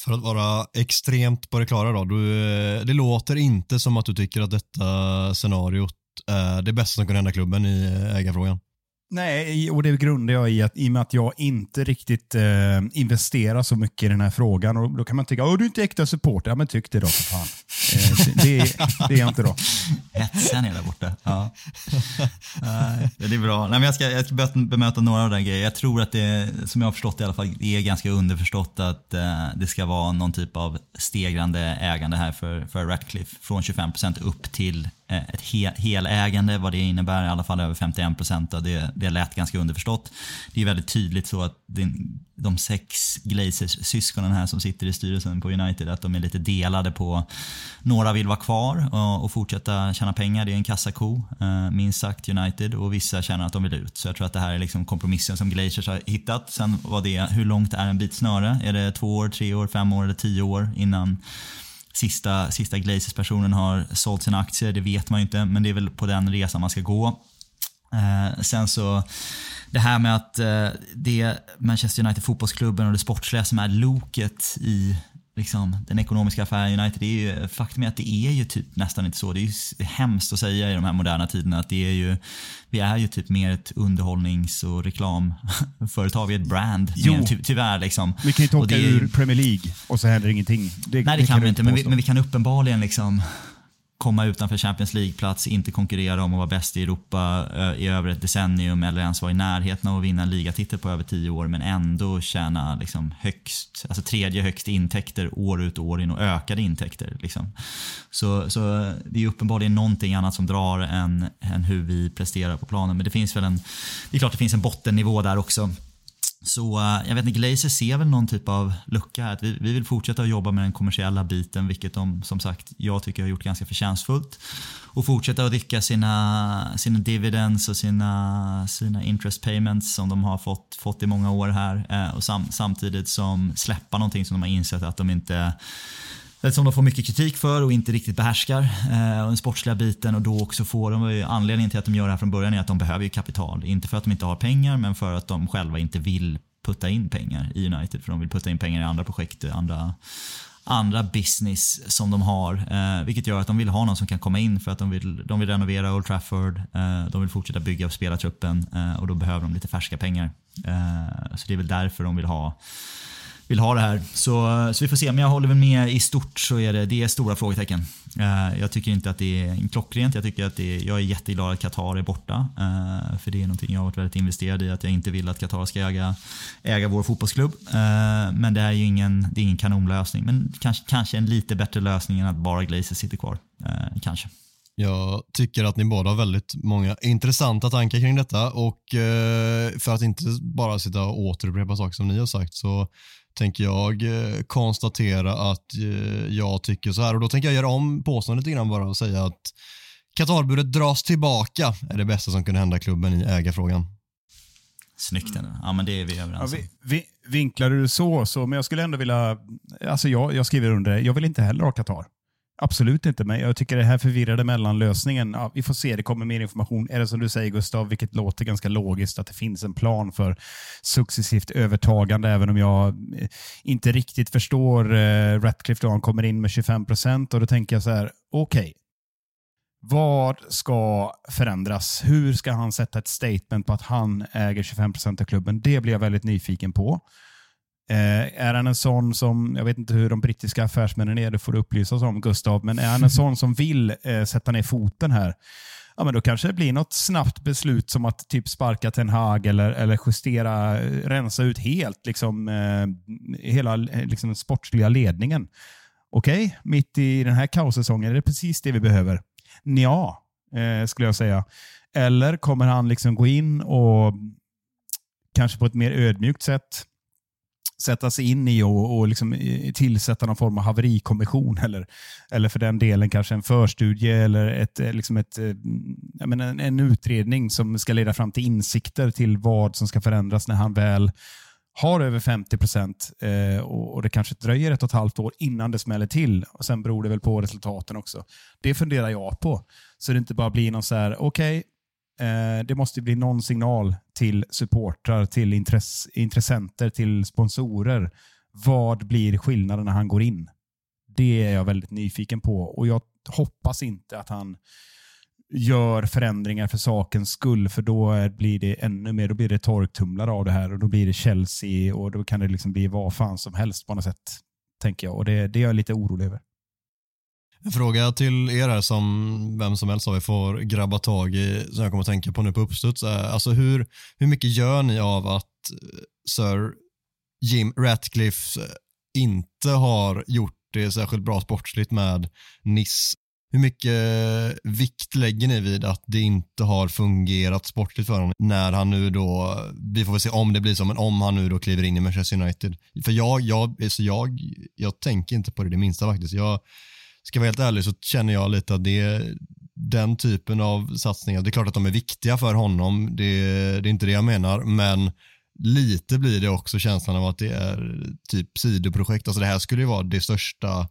För att vara extremt på det klara då, du, eh, det låter inte som att du tycker att detta scenariot är det bästa som kan hända klubben i eh, ägarfrågan. Nej, och det grundar jag i att i och med att jag inte riktigt eh, investerar så mycket i den här frågan. Och Då kan man tycka, att du är inte äkta supporter. Ja, men tyck det då för fan. Eh, det, det, är jag inte då. Hetsen är där borta. Ja. det är bra. Nej, men jag, ska, jag ska bemöta några av de grejerna. Jag tror att det, som jag har förstått i alla fall, det är ganska underförstått att eh, det ska vara någon typ av stegrande ägande här för, för Ratcliffe. Från 25% upp till Eh, ett hel, helägande, vad det innebär, i alla fall över 51 procent. Det, det lät ganska underförstått. Det är väldigt tydligt så att det, de sex Glazers-syskonen här som sitter i styrelsen på United, att de är lite delade på, några vill vara kvar och, och fortsätta tjäna pengar, det är en kassako, eh, minst sagt United, och vissa känner att de vill ut. Så jag tror att det här är liksom kompromissen som Glazers har hittat. Sen vad det hur långt är en bit snöre? Är det två år, tre år, fem år eller tio år innan sista, sista Glazers-personen har sålt sina aktier, det vet man ju inte, men det är väl på den resan man ska gå. Eh, sen så, det här med att eh, det är Manchester United fotbollsklubben och det sportsliga som är loket i liksom, den ekonomiska affären United, det är ju, faktum är att det är ju typ nästan inte så. Det är ju hemskt att säga i de här moderna tiderna att det är ju, vi är ju typ mer ett underhållnings och reklamföretag, vi är ett brand. Jo, mer, ty, tyvärr liksom. Vi kan ju inte åka ur Premier League och så händer ingenting. Det, nej det, det kan vi inte, men vi, men vi, kan uppenbarligen liksom komma utanför Champions League-plats, inte konkurrera om att vara bäst i Europa eh, i över ett decennium eller ens vara i närheten av att vinna en ligatitel på över tio år men ändå tjäna liksom högst, alltså tredje högst intäkter år ut och år in och ökade intäkter. Liksom. Så, så det är uppenbarligen någonting annat som drar än, än hur vi presterar på planen. Men det finns väl en, det är klart det finns en bottennivå där också. Så eh, jag vet inte, Glazer ser väl någon typ av lucka här. Att vi, vi vill fortsätta att jobba med den kommersiella biten, vilket de som sagt jag tycker har gjort ganska förtjänstfullt. Och fortsätta att rycka sina, sina dividends och sina, sina interest payments som de har fått, fått i många år här. Eh, och sam, samtidigt som släppa någonting som de har insett att de inte som de får mycket kritik för och inte riktigt behärskar. Eh, och den sportsliga biten och då också får de, eh, anledningen till att de gör det här från början är att de behöver kapital. Inte för att de inte har pengar men för att de själva inte vill putta in pengar i United. För de vill putta in pengar i andra projekt, andra, andra business som de har. Eh, vilket gör att de vill ha någon som kan komma in för att de vill, de vill renovera Old Trafford. Eh, de vill fortsätta bygga upp spelartruppen eh, och då behöver de lite färska pengar. Eh, så det är väl därför de vill ha vill ha det här. Så, så vi får se, men jag håller väl med i stort så är det, det är stora frågetecken. Eh, jag tycker inte att det är klockrent. Jag, tycker att det är, jag är jätteglad att Qatar är borta. Eh, för det är någonting jag har varit väldigt investerad i. Att jag inte vill att Qatar ska äga, äga vår fotbollsklubb. Eh, men det är ju ingen, det är ingen kanonlösning. Men kanske, kanske en lite bättre lösning än att bara Glazer sitter kvar. kanske. Jag tycker att ni båda har väldigt många intressanta tankar kring detta och för att inte bara sitta och återupprepa saker som ni har sagt så tänker jag eh, konstatera att eh, jag tycker så här. Och Då tänker jag göra om påståendet lite grann bara och säga att Qatarbudet dras tillbaka är det bästa som kunde hända klubben i ägarfrågan. Snyggt ändå. Ja, men det är vi överens om. Ja, vi, vi, vinklar du så, så, men jag skulle ändå vilja... Alltså jag, jag skriver under det. Jag vill inte heller ha Qatar. Absolut inte, men jag tycker det här förvirrade mellanlösningen, ja, vi får se, det kommer mer information. Är det som du säger Gustav, vilket låter ganska logiskt, att det finns en plan för successivt övertagande, även om jag eh, inte riktigt förstår eh, Ratcliffe då han kommer in med 25 procent och då tänker jag så här, okej, okay, vad ska förändras? Hur ska han sätta ett statement på att han äger 25 procent av klubben? Det blir jag väldigt nyfiken på. Eh, är han en sån som, jag vet inte hur de brittiska affärsmännen är, det får du upplysa oss om Gustav, men är han en sån som vill eh, sätta ner foten här, ja, men då kanske det blir något snabbt beslut som att typ sparka Ten Hag eller, eller justera, rensa ut helt liksom, eh, hela liksom, den sportsliga ledningen. Okej, okay, mitt i den här kaossäsongen är det precis det vi behöver. Ja, eh, skulle jag säga. Eller kommer han liksom gå in och kanske på ett mer ödmjukt sätt sätta sig in i och, och liksom eh, tillsätta någon form av haverikommission eller, eller för den delen kanske en förstudie eller ett, eh, liksom ett, eh, jag menar, en, en utredning som ska leda fram till insikter till vad som ska förändras när han väl har över 50 procent och, och det kanske dröjer ett och ett halvt år innan det smäller till. Och Sen beror det väl på resultaten också. Det funderar jag på. Så det inte bara blir någon så här, okej, okay, Eh, det måste bli någon signal till supportrar, till intress intressenter, till sponsorer. Vad blir skillnaden när han går in? Det är jag väldigt nyfiken på och jag hoppas inte att han gör förändringar för sakens skull, för då blir det ännu mer, då blir det torktumlare av det här och då blir det Chelsea och då kan det liksom bli vad fan som helst på något sätt, tänker jag. Och det, det är jag lite orolig över. En fråga till er här som vem som helst av er får grabba tag i, som jag kommer att tänka på nu på uppstuds. Alltså hur, hur mycket gör ni av att eh, Sir Jim Ratcliffe inte har gjort det särskilt bra sportsligt med Niss? Hur mycket eh, vikt lägger ni vid att det inte har fungerat sportligt för honom när han nu då, vi får väl se om det blir så, men om han nu då kliver in i Manchester United. För jag, jag, så jag, jag tänker inte på det det minsta faktiskt. Jag, ska jag vara helt ärlig så känner jag lite att det är den typen av satsningar, det är klart att de är viktiga för honom, det, det är inte det jag menar, men lite blir det också känslan av att det är typ sidoprojekt, alltså det här skulle ju vara det största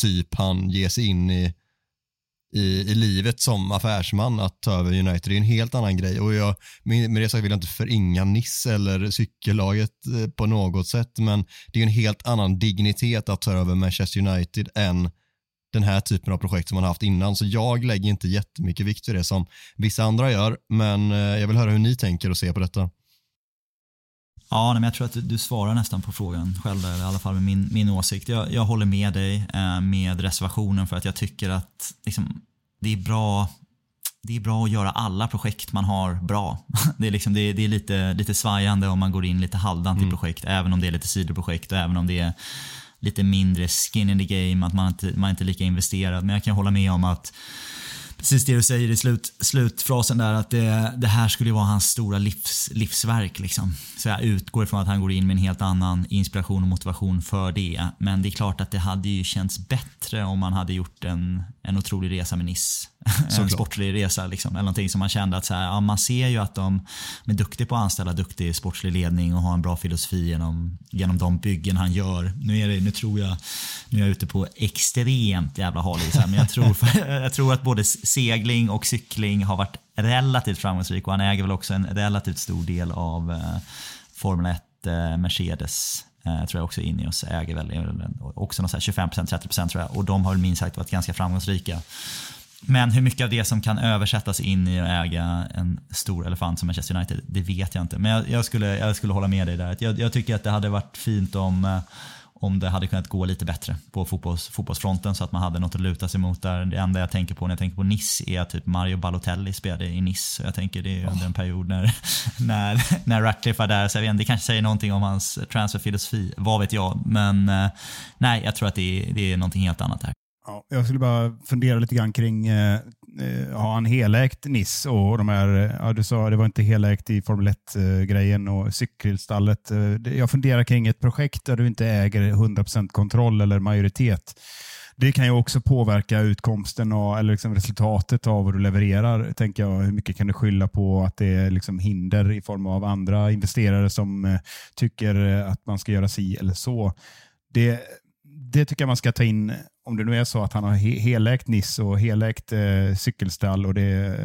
typ han ger sig in i i, i livet som affärsman att ta över United. Det är en helt annan grej. Och jag, med, med det sagt vill jag inte förringa Niss eller cykellaget eh, på något sätt, men det är en helt annan dignitet att ta över Manchester United än den här typen av projekt som man haft innan. Så jag lägger inte jättemycket vikt vid det som vissa andra gör, men eh, jag vill höra hur ni tänker och ser på detta. Ja, men jag tror att du, svarar nästan på frågan själv, där, i alla fall med min, min åsikt. Jag, jag håller med dig eh, med reservationen för att jag tycker att liksom, det är bra det är bra att göra alla projekt man har bra. Det är, liksom, det är, det är lite, lite svajande om man går in lite halvdant mm. i projekt, även om det är lite sidoprojekt och även om det är lite mindre skin in the game, att man inte, man inte är lika investerad. Men jag kan hålla med om att precis det du säger i slut, slutfrasen där, att det, det här skulle vara hans stora livs, livsverk. Liksom. Så jag utgår ifrån att han går in med en helt annan inspiration och motivation för det. Men det är klart att det hade ju känts bättre om man hade gjort en, en otrolig resa med Nice. en sportslig resa liksom. Eller någonting som man kände att så här, ja, man ser ju att de är duktiga på att anställa duktig sportslig ledning och har en bra filosofi genom, genom de byggen han gör. Nu, är det, nu tror jag, nu är jag ute på extremt jävla hal men jag tror, jag tror att både segling och cykling har varit relativt framgångsrik och han äger väl också en relativt stor del av eh, Formel 1 eh, Mercedes eh, tror jag också Ineos äger väl också 25-30% tror jag och de har minst sagt varit ganska framgångsrika. Men hur mycket av det som kan översättas in i att äga en stor elefant som Manchester United, det vet jag inte. Men jag, jag skulle, jag skulle hålla med dig där. Jag, jag, tycker att det hade varit fint om, eh, om det hade kunnat gå lite bättre på fotbolls, fotbollsfronten så att man hade något att luta sig mot där. Det enda jag tänker på när jag tänker på Nice är att typ Mario Balotelli spelade i Nice. Jag tänker det är under en period när, när, när Ratcliffe var där. Så jag vet inte, det kanske säger någonting om hans transferfilosofi, vad vet jag. Men eh, nej, jag tror att det är, det är någonting helt annat här. Ja, jag skulle bara fundera lite grann kring, eh, eh har han helägt Niss och de här, eh, ja, du sa det var inte helägt i Formel 1-grejen och cykelstallet. Eh, jag funderar kring ett projekt där du inte äger 100% kontroll eller majoritet. Det kan ju också påverka utkomsten och, eller liksom resultatet av vad du levererar. Tänker jag. Hur mycket kan du skylla på att det är liksom hinder i form av andra investerare som tycker att man ska göra si eller så. Det, det tycker jag man ska ta in om det nu är så att han har he helägt Niss och helägt eh, cykelstall och det,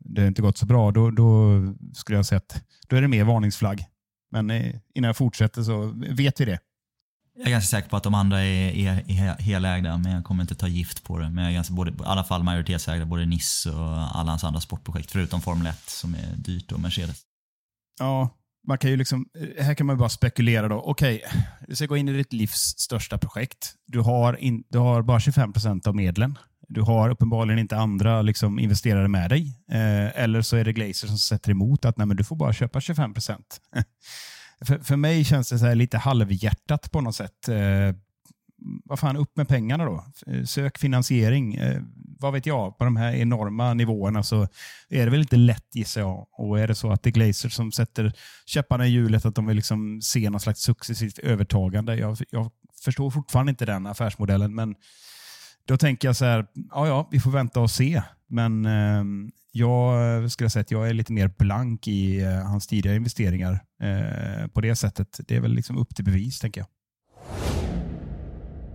det har inte gått så bra, då, då skulle jag säga att då är det mer varningsflagg. Men eh, innan jag fortsätter så vet vi det. Jag är ganska säker på att de andra är, är, är helägda, men jag kommer inte ta gift på det. Men jag är ganska, både, i alla fall majoritetsägda, både Niss och alla hans andra sportprojekt, förutom Formel 1 som är dyrt och Mercedes. Ja, man kan ju liksom, eh, här kan man bara spekulera. då. Okej, okay, du ska gå in i ditt livs största projekt. Du har, in, du har bara 25 procent av medlen. Du har uppenbarligen inte andra liksom, investerare med dig. Eh, eller så är det Glazer som sätter emot att Nej, men du får bara köpa 25 procent. för, för mig känns det så lite halvhjärtat på något sätt. Eh, vad fan, upp med pengarna då. Eh, sök finansiering. Eh, vad vet jag, på de här enorma nivåerna så är det väl inte lätt gissar jag. Och är det så att det är Glazer som sätter käpparna i hjulet, att de vill liksom se något slags successivt övertagande. Jag, jag förstår fortfarande inte den affärsmodellen, men då tänker jag så här, ja, ja, vi får vänta och se. Men eh, jag skulle säga att jag är lite mer blank i eh, hans tidigare investeringar eh, på det sättet. Det är väl liksom upp till bevis, tänker jag.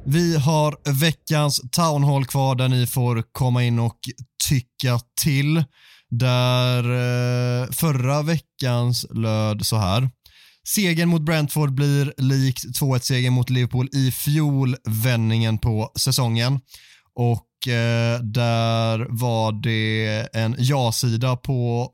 Vi har veckans Town Hall kvar där ni får komma in och tycka till. Där eh, förra veckans löd så här. Segern mot Brentford blir likt 2-1-segern mot Liverpool i fjol vändningen på säsongen. Och eh, där var det en ja-sida på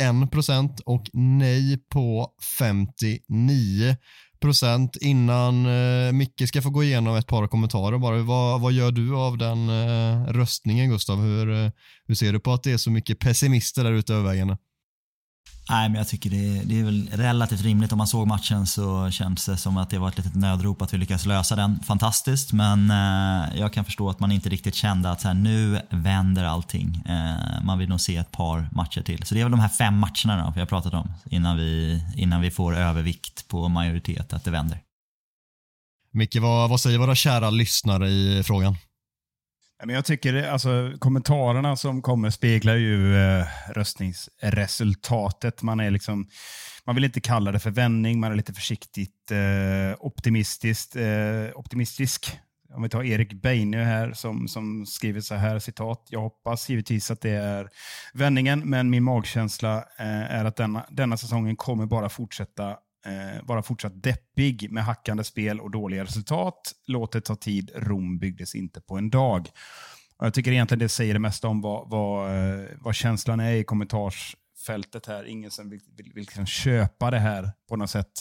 41% och nej på 59% procent innan eh, Micke ska få gå igenom ett par kommentarer bara. Vad, vad gör du av den eh, röstningen Gustav? Hur, eh, hur ser du på att det är så mycket pessimister där ute övervägande? Nej, men jag tycker det, det är väl relativt rimligt. Om man såg matchen så känns det som att det var ett litet nödrop att vi lyckades lösa den. Fantastiskt, men eh, jag kan förstå att man inte riktigt kände att så här, nu vänder allting. Eh, man vill nog se ett par matcher till. Så det är väl de här fem matcherna då, vi har pratat om innan vi, innan vi får övervikt på majoritet, att det vänder. Micke, vad, vad säger våra kära lyssnare i frågan? Men jag tycker alltså, kommentarerna som kommer speglar ju eh, röstningsresultatet. Man, är liksom, man vill inte kalla det för vändning, man är lite försiktigt eh, optimistiskt, eh, optimistisk. Om vi tar Erik Beine här som, som skriver så här, citat. Jag hoppas givetvis att det är vändningen, men min magkänsla eh, är att denna, denna säsongen kommer bara fortsätta eh, vara fortsatt deppig med hackande spel och dåliga resultat. Låt det ta tid. Rom byggdes inte på en dag. Och jag tycker egentligen det säger det mesta om vad, vad, eh, vad känslan är i kommentarsfältet här. Ingen som vill, vill, vill liksom köpa det här på något sätt.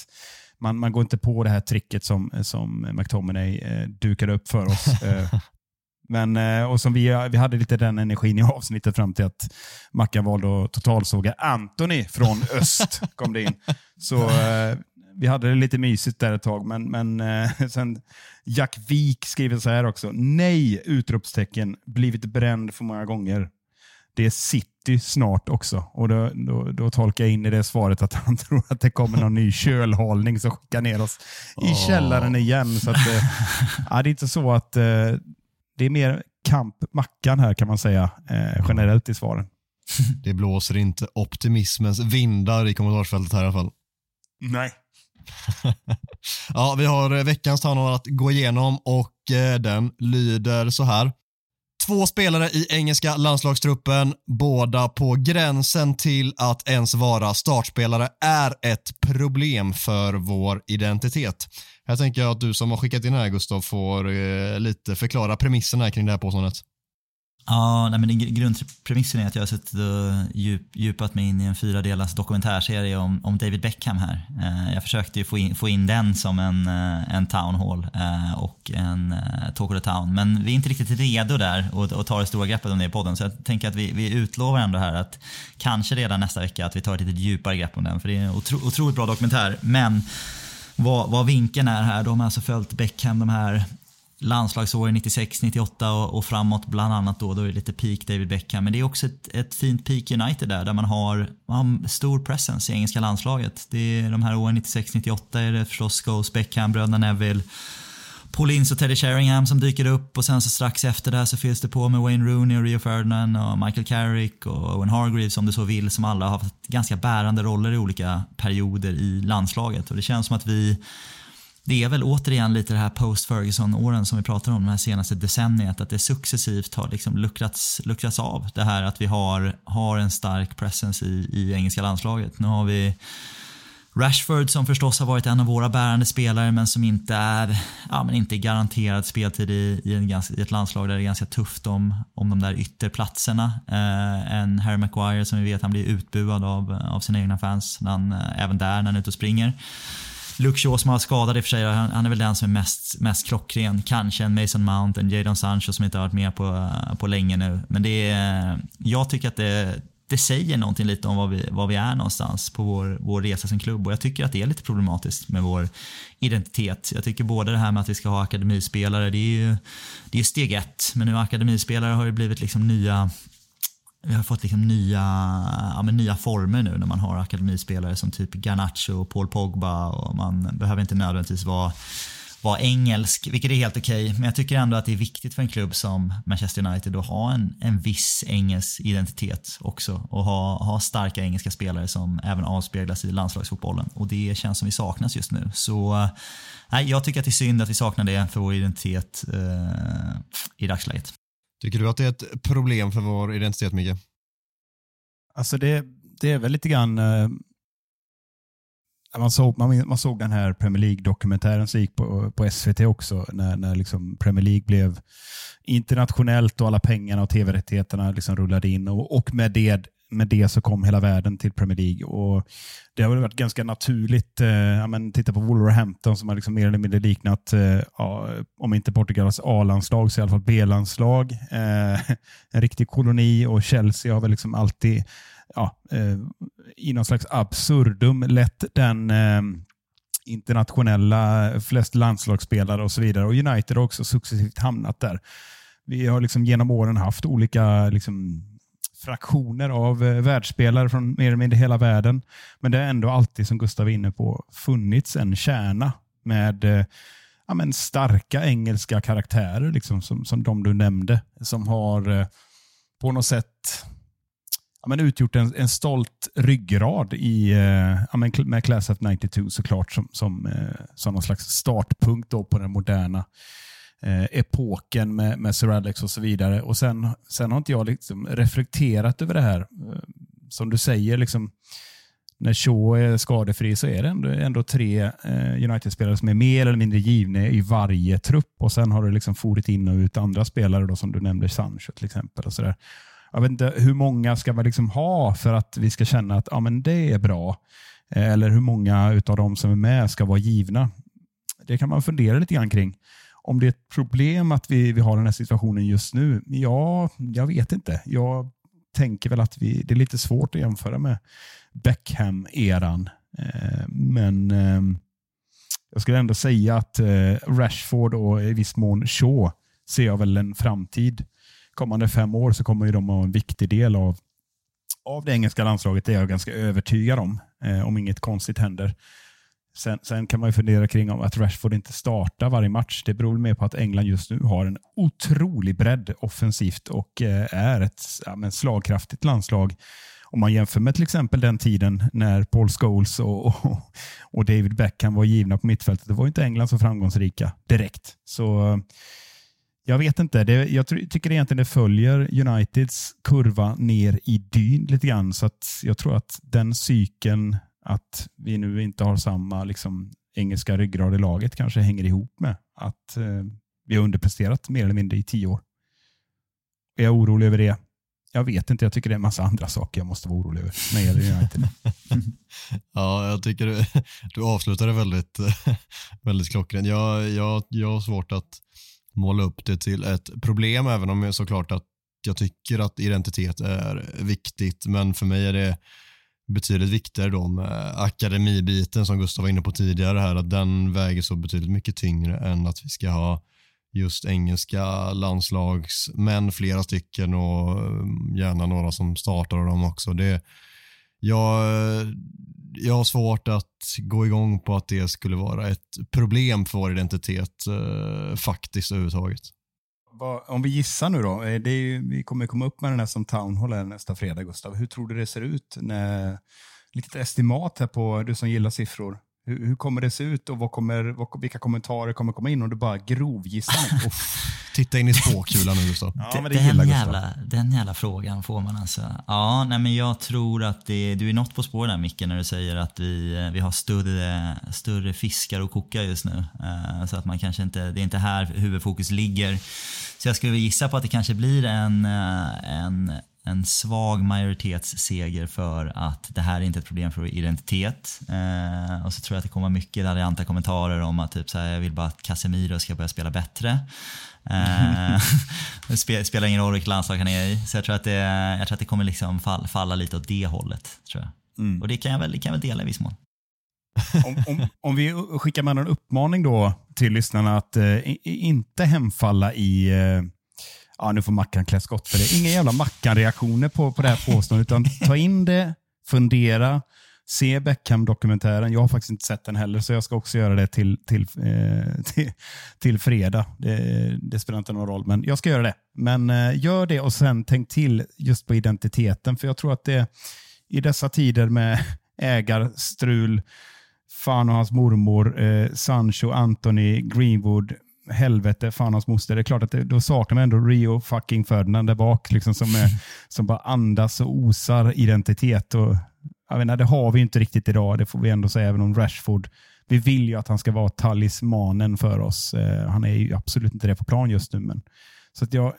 Man, man går inte på det här tricket som, som McTominay eh, dukade upp för oss. Eh, men, eh, och som vi, vi hade lite den energin i avsnittet fram till att Mackan valde att totalsåga Anthony från öst. kom det in. Så eh, vi hade det lite mysigt där ett tag, men, men eh, sen Jack Wik skriver så här också. Nej! Utropstecken. Blivit bränd för många gånger. Det är City snart också. Och då, då, då tolkar jag in i det svaret att han tror att det kommer någon ny kölhalning som skickar ner oss i källaren igen. Så att, ja, det är inte så att det är mer kamp Mackan här kan man säga, eh, generellt i svaren. Det blåser inte optimismens vindar i kommentarsfältet här i alla fall. Nej. ja, vi har veckans tanor att gå igenom och eh, den lyder så här. Två spelare i engelska landslagstruppen, båda på gränsen till att ens vara startspelare, är ett problem för vår identitet. Här tänker jag att du som har skickat in det här Gustav får eh, lite förklara premisserna kring det här påståendet. Ja, nej, men grundpremissen är att jag har suttit och djup, djupat mig in i en fyra delars dokumentärserie om, om David Beckham här. Eh, jag försökte ju få in, få in den som en, eh, en town hall eh, och en eh, talk of the town, men vi är inte riktigt redo där och, och tar det stora greppet om det i podden. Så jag tänker att vi, vi utlovar ändå här att kanske redan nästa vecka att vi tar ett lite djupare grepp om den, för det är en otro, otroligt bra dokumentär. Men vad, vad vinkeln är här. De har alltså följt Beckham de här landslagsåren 96, 98 och, och, framåt bland annat då. Då är det lite peak David Beckham. Men det är också ett, ett fint peak United där, där man har, man har stor presence i engelska landslaget. Det är de här åren 96, 98 är det förstås Scholes, Beckham, bröderna Neville Paul Ince och Teddy Sheringham som dyker upp och sen så strax efter det här så fylls det på med Wayne Rooney och Rio Ferdinand och Michael Carrick och Owen Hargreaves om du så vill som alla har haft ganska bärande roller i olika perioder i landslaget och det känns som att vi det är väl återigen lite det här post-Ferguson-åren som vi pratar om, det här senaste decenniet, att det successivt har liksom luckrats, luckrats av. Det här att vi har, har en stark presence i, i engelska landslaget. Nu har vi Rashford som förstås har varit en av våra bärande spelare men som inte är, ja, men inte garanterad speltid i, i, en, i ett landslag där det är ganska tufft om, om de där ytterplatserna. Eh, en Harry Maguire som vi vet han blir utbuad av, av sina egna fans, han, eh, även där när han är ute och springer. Luke Shaw som har skadad i och för sig, han, han, är väl den som är mest, mest klockren. Kanske en Mason Mount, en Jadon Sancho som inte har varit med på, på länge nu. Men det är, jag tycker att det, det säger någonting lite om var vi, vad vi är någonstans på vår, vår resa som klubb. Och jag tycker att det är lite problematiskt med vår identitet. Jag tycker både det här med att vi ska ha akademispelare, det är ju det är steg ett, men nu akademispelare har ju blivit liksom nya vi har fått liksom nya, ja, nya former nu när man har akademispelare som typ Garnacho och Paul Pogba. Och man behöver inte nödvändigtvis vara vara engelsk, vilket är helt okej. Okay. Men jag tycker ändå att det är viktigt för en klubb som Manchester United att ha en, en viss engelsk identitet också och ha, ha starka engelska spelare som även avspeglas i landslagsfotbollen. Och det känns som vi saknas just nu. Så nej, jag tycker att det är synd att vi saknar det för vår identitet eh, i dagsläget. Tycker du att det är ett problem för vår identitet, Micke? Alltså det, det är väl lite grann eh, man såg, man, man såg den här Premier League-dokumentären som gick på, på SVT också, när, när liksom Premier League blev internationellt och alla pengarna och tv-rättigheterna liksom rullade in. Och, och med, det, med det så kom hela världen till Premier League. Och det har varit ganska naturligt. Eh, ja, men titta på Wolverhampton som har liksom mer eller mindre liknat, eh, ja, om inte Portugals A-landslag så i alla fall B-landslag. Eh, en riktig koloni och Chelsea har väl liksom alltid ja, eh, i någon slags absurdum lett den eh, internationella, flest landslagsspelare och så vidare. Och United har också successivt hamnat där. Vi har liksom genom åren haft olika liksom, fraktioner av eh, världsspelare från mer eller mindre hela världen. Men det har ändå alltid, som Gustav var inne på, funnits en kärna med eh, ja, men starka engelska karaktärer, liksom, som, som de du nämnde, som har eh, på något sätt ja, men utgjort en, en stolt ryggrad i, eh, ja, men med Class of 92 såklart som, som, eh, som någon slags startpunkt då på den moderna eh, epoken med, med Sir Alex och så vidare. Och sen, sen har inte jag liksom reflekterat över det här. Eh, som du säger, liksom, när Shaw är skadefri så är det ändå, ändå tre eh, United-spelare som är mer eller mindre givna i varje trupp. Och Sen har du liksom forit in och ut andra spelare då, som du nämnde, Sancho till exempel. och så där jag vet inte, hur många ska man liksom ha för att vi ska känna att ja, men det är bra? Eh, eller hur många av de som är med ska vara givna? Det kan man fundera lite grann kring. Om det är ett problem att vi, vi har den här situationen just nu? Ja, jag vet inte. Jag tänker väl att vi, det är lite svårt att jämföra med Beckham-eran. Eh, men ehm, jag skulle ändå säga att eh, Rashford och i viss mån Shaw ser jag väl en framtid kommande fem år så kommer ju de att vara en viktig del av, av det engelska landslaget. Det är jag ganska övertygad om, eh, om inget konstigt händer. Sen, sen, kan man ju fundera kring om att Rashford inte startar varje match. Det beror mer på att England just nu har en otrolig bredd offensivt och eh, är ett ja, slagkraftigt landslag. Om man jämför med till exempel den tiden när Paul Scholes och, och, och David Beckham var givna på mittfältet. Det var inte England så framgångsrika direkt. Så eh, jag vet inte. Det, jag tycker egentligen det följer Uniteds kurva ner i dyn lite grann. Så att jag tror att den cykeln, att vi nu inte har samma liksom, engelska ryggrad i laget, kanske hänger ihop med att eh, vi har underpresterat mer eller mindre i tio år. Är jag orolig över det? Jag vet inte. Jag tycker det är en massa andra saker jag måste vara orolig över när det gäller United. ja, jag tycker du, du avslutade väldigt, väldigt klockrent. Jag, jag, jag har svårt att måla upp det till ett problem, även om jag såklart att jag tycker att identitet är viktigt, men för mig är det betydligt viktigare då med akademibiten som Gustav var inne på tidigare här, att den väger så betydligt mycket tyngre än att vi ska ha just engelska landslagsmän, flera stycken och mm, gärna några som startar dem också. Det, jag, jag har svårt att gå igång på att det skulle vara ett problem för vår identitet eh, faktiskt överhuvudtaget. Om vi gissar nu då, eh, det är, vi kommer komma upp med den här som townhall nästa fredag Gustav. Hur tror du det ser ut? När, litet estimat här på du som gillar siffror. Hur, hur, kommer det se ut och vad kommer, vad, vilka kommentarer kommer komma in om du bara grovgissar? Titta in i spåkulan nu Gustav. Ja, men det den, jävla, den jävla frågan får man alltså. Ja, nej, men jag tror att det, du är något på spår där Micke när du säger att vi, vi har större, större fiskar att koka just nu. Uh, så att man kanske inte, det är inte här huvudfokus ligger. Så jag skulle gissa på att det kanske blir en, eh, en en svag majoritetsseger för att det här är inte ett problem för vår identitet. Eh, och så tror jag att det kommer mycket raljanta kommentarer om att typ så här, jag vill bara att Casemiro ska börja spela bättre. Eh, det spelar ingen roll vilket landslag han är i. Så jag tror att det, jag tror att det kommer liksom fall, falla lite åt det hållet. tror jag. Mm. Och det kan jag väl, det kan jag väl dela i viss mån. Om, om, om vi skickar med en uppmaning då till lyssnarna att eh, inte hemfalla i eh, ja, nu får Mackan klä skott för det. Inga jävla Mackan-reaktioner på, på det här påståendet, utan ta in det, fundera, se Beckham-dokumentären. Jag har faktiskt inte sett den heller, så jag ska också göra det till, till, eh, till, till fredag. Det, det, spelar inte någon roll, men jag ska göra det. Men eh, gör det och sen tänk till just på identiteten, för jag tror att det i dessa tider med ägarstrul, fan och hans mormor, eh, Sancho, Anthony, Greenwood, helvete, fan hans moster. Det är klart att det, då saknar man ändå Rio fucking Ferdinand där bak, liksom, som, är, som bara andas och osar identitet. Och, jag menar, det har vi inte riktigt idag, det får vi ändå säga, även om Rashford. Vi vill ju att han ska vara talismanen för oss. Eh, han är ju absolut inte det på plan just nu. Men, så att jag,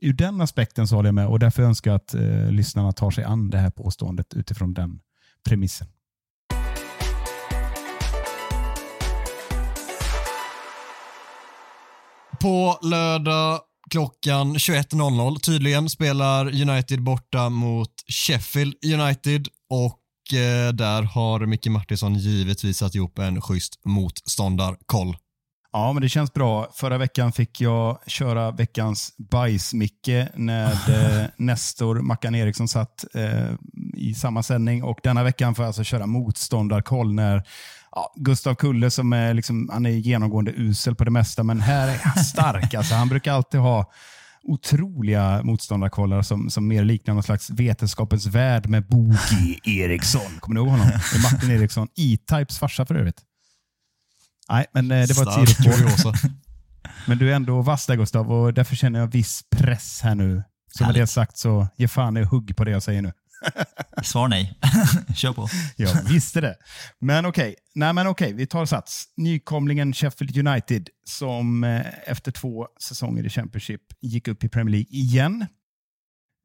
ur den aspekten så håller jag med och därför önskar jag att eh, lyssnarna tar sig an det här påståendet utifrån den premissen. På lördag klockan 21.00 tydligen spelar United borta mot Sheffield United och eh, där har Micke Martinsson givetvis satt ihop en schysst motståndarkoll. Ja, men det känns bra. Förra veckan fick jag köra veckans bajs-Micke när eh, Nestor Mackan Eriksson satt eh, i samma sändning och denna veckan får jag alltså köra motståndarkoll när ja, Gustav Kulle som är, liksom, han är genomgående usel på det mesta, men här är han stark. alltså, han brukar alltid ha otroliga motståndarkollar som, som mer liknar någon slags vetenskapens värld med Bogi Eriksson. Kommer ni ihåg honom? Martin Eriksson, E-Types farsa för övrigt. Nej, men eh, det var ett sidospår. Men du är ändå vass där Gustav och därför känner jag viss press här nu. Så med det sagt så ge fan i hugg på det jag säger nu. Svar nej. Kör på. Jag visste det. Men okej, Nej, men okej, vi tar sats. Nykomlingen Sheffield United som eh, efter två säsonger i Championship gick upp i Premier League igen.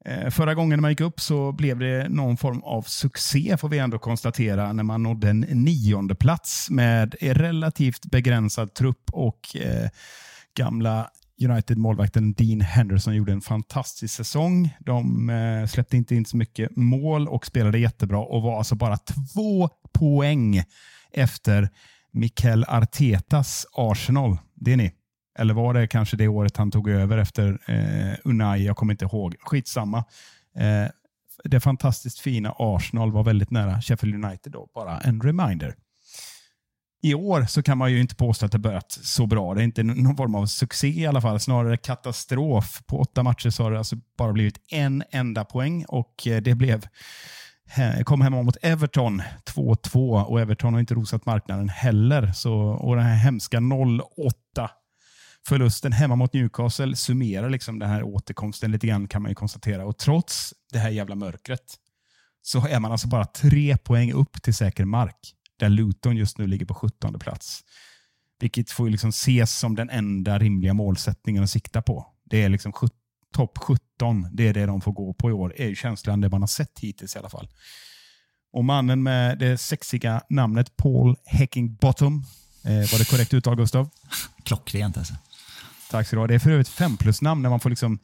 Eh, förra gången man gick upp så blev det någon form av succé får vi ändå konstatera när man nådde en nionde plats med relativt begränsad trupp och eh, gamla United-målvakten Dean Henderson gjorde en fantastisk säsong. De eh, släppte inte in så mycket mål och spelade jättebra och var alltså bara två poäng efter Mikel Artetas Arsenal. Det är ni. Eller var det kanske det året han tog över efter eh, Unai? Jag kommer inte ihåg. Skitsamma. Eh, det fantastiskt fina Arsenal var väldigt nära Sheffield United då. Bara en reminder. I år så kan man ju inte påstå att det börjat så bra. Det är inte någon form av succé i alla fall, snarare katastrof. På åtta matcher så har det alltså bara blivit en enda poäng och eh, det blev kom hemma mot Everton 2-2 och Everton har inte rosat marknaden heller. Så, och den här hemska 0-8 förlusten hemma mot Newcastle summerar liksom den här återkomsten lite grann kan man ju konstatera. Och trots det här jävla mörkret så är man alltså bara tre poäng upp till säker mark där Luton just nu ligger på 17 plats. Vilket får liksom ses som den enda rimliga målsättningen att sikta på. Det är liksom topp 17, det är det de får gå på i år, är känslan det man har sett hittills i alla fall. Och mannen med det sexiga namnet Paul Heckingbottom, eh, var det korrekt uttal Gustav? Klockrent alltså. Tack ska du ha. Det är för övrigt fem plus namn när man får liksom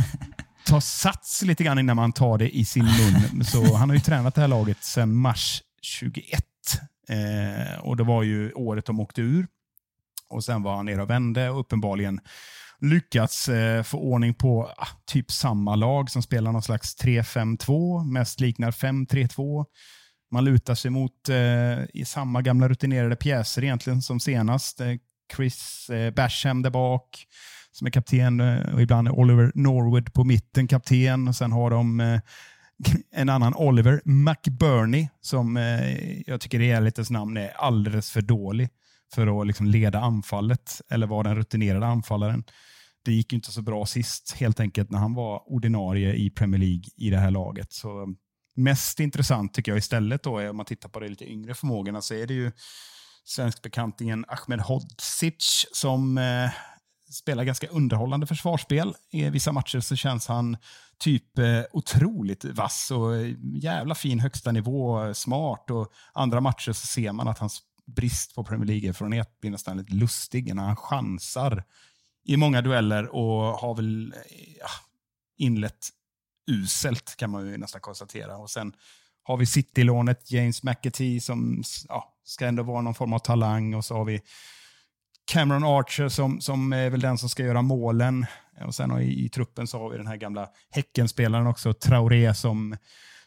ta sats lite grann innan man tar det i sin mun. Så han har ju tränat det här laget sedan mars 21. Eh, och Det var ju året de åkte ur. Och Sen var han nere och vände och uppenbarligen lyckats eh, få ordning på ah, typ samma lag som spelar någon slags 3-5-2, mest liknar 5-3-2. Man lutar sig mot eh, i samma gamla rutinerade pjäser egentligen som senast. Eh, Chris eh, Basham där bak som är kapten eh, och ibland är Oliver Norwood på mitten kapten. Och sen har de eh, en annan Oliver McBurney som eh, jag tycker i ärlighetens namn är alldeles för dålig för att liksom leda anfallet eller vara den rutinerade anfallaren. Det gick inte så bra sist helt enkelt när han var ordinarie i Premier League i det här laget. Så eh, mest intressant tycker jag istället då är om man tittar på de lite yngre förmågorna så är det ju svenskbekantingen Ahmed Hodzic som eh, spelar ganska underhållande försvarsspel. I vissa matcher så känns han typ eh, otroligt vass och jävla fin högsta nivå, smart. Och andra matcher så ser man att hans brist på Premier League-erfarenhet blir nästan lite lustig när han chansar i många dueller och har väl ja, inlett uselt kan man ju nästan konstatera. Och sen har vi City-lånet James McAtee som ja, ska ändå vara någon form av talang och så har vi Cameron Archer som, som är väl den som ska göra målen. Och sen i, i truppen så har vi den här gamla Häckenspelaren också, Traoré, som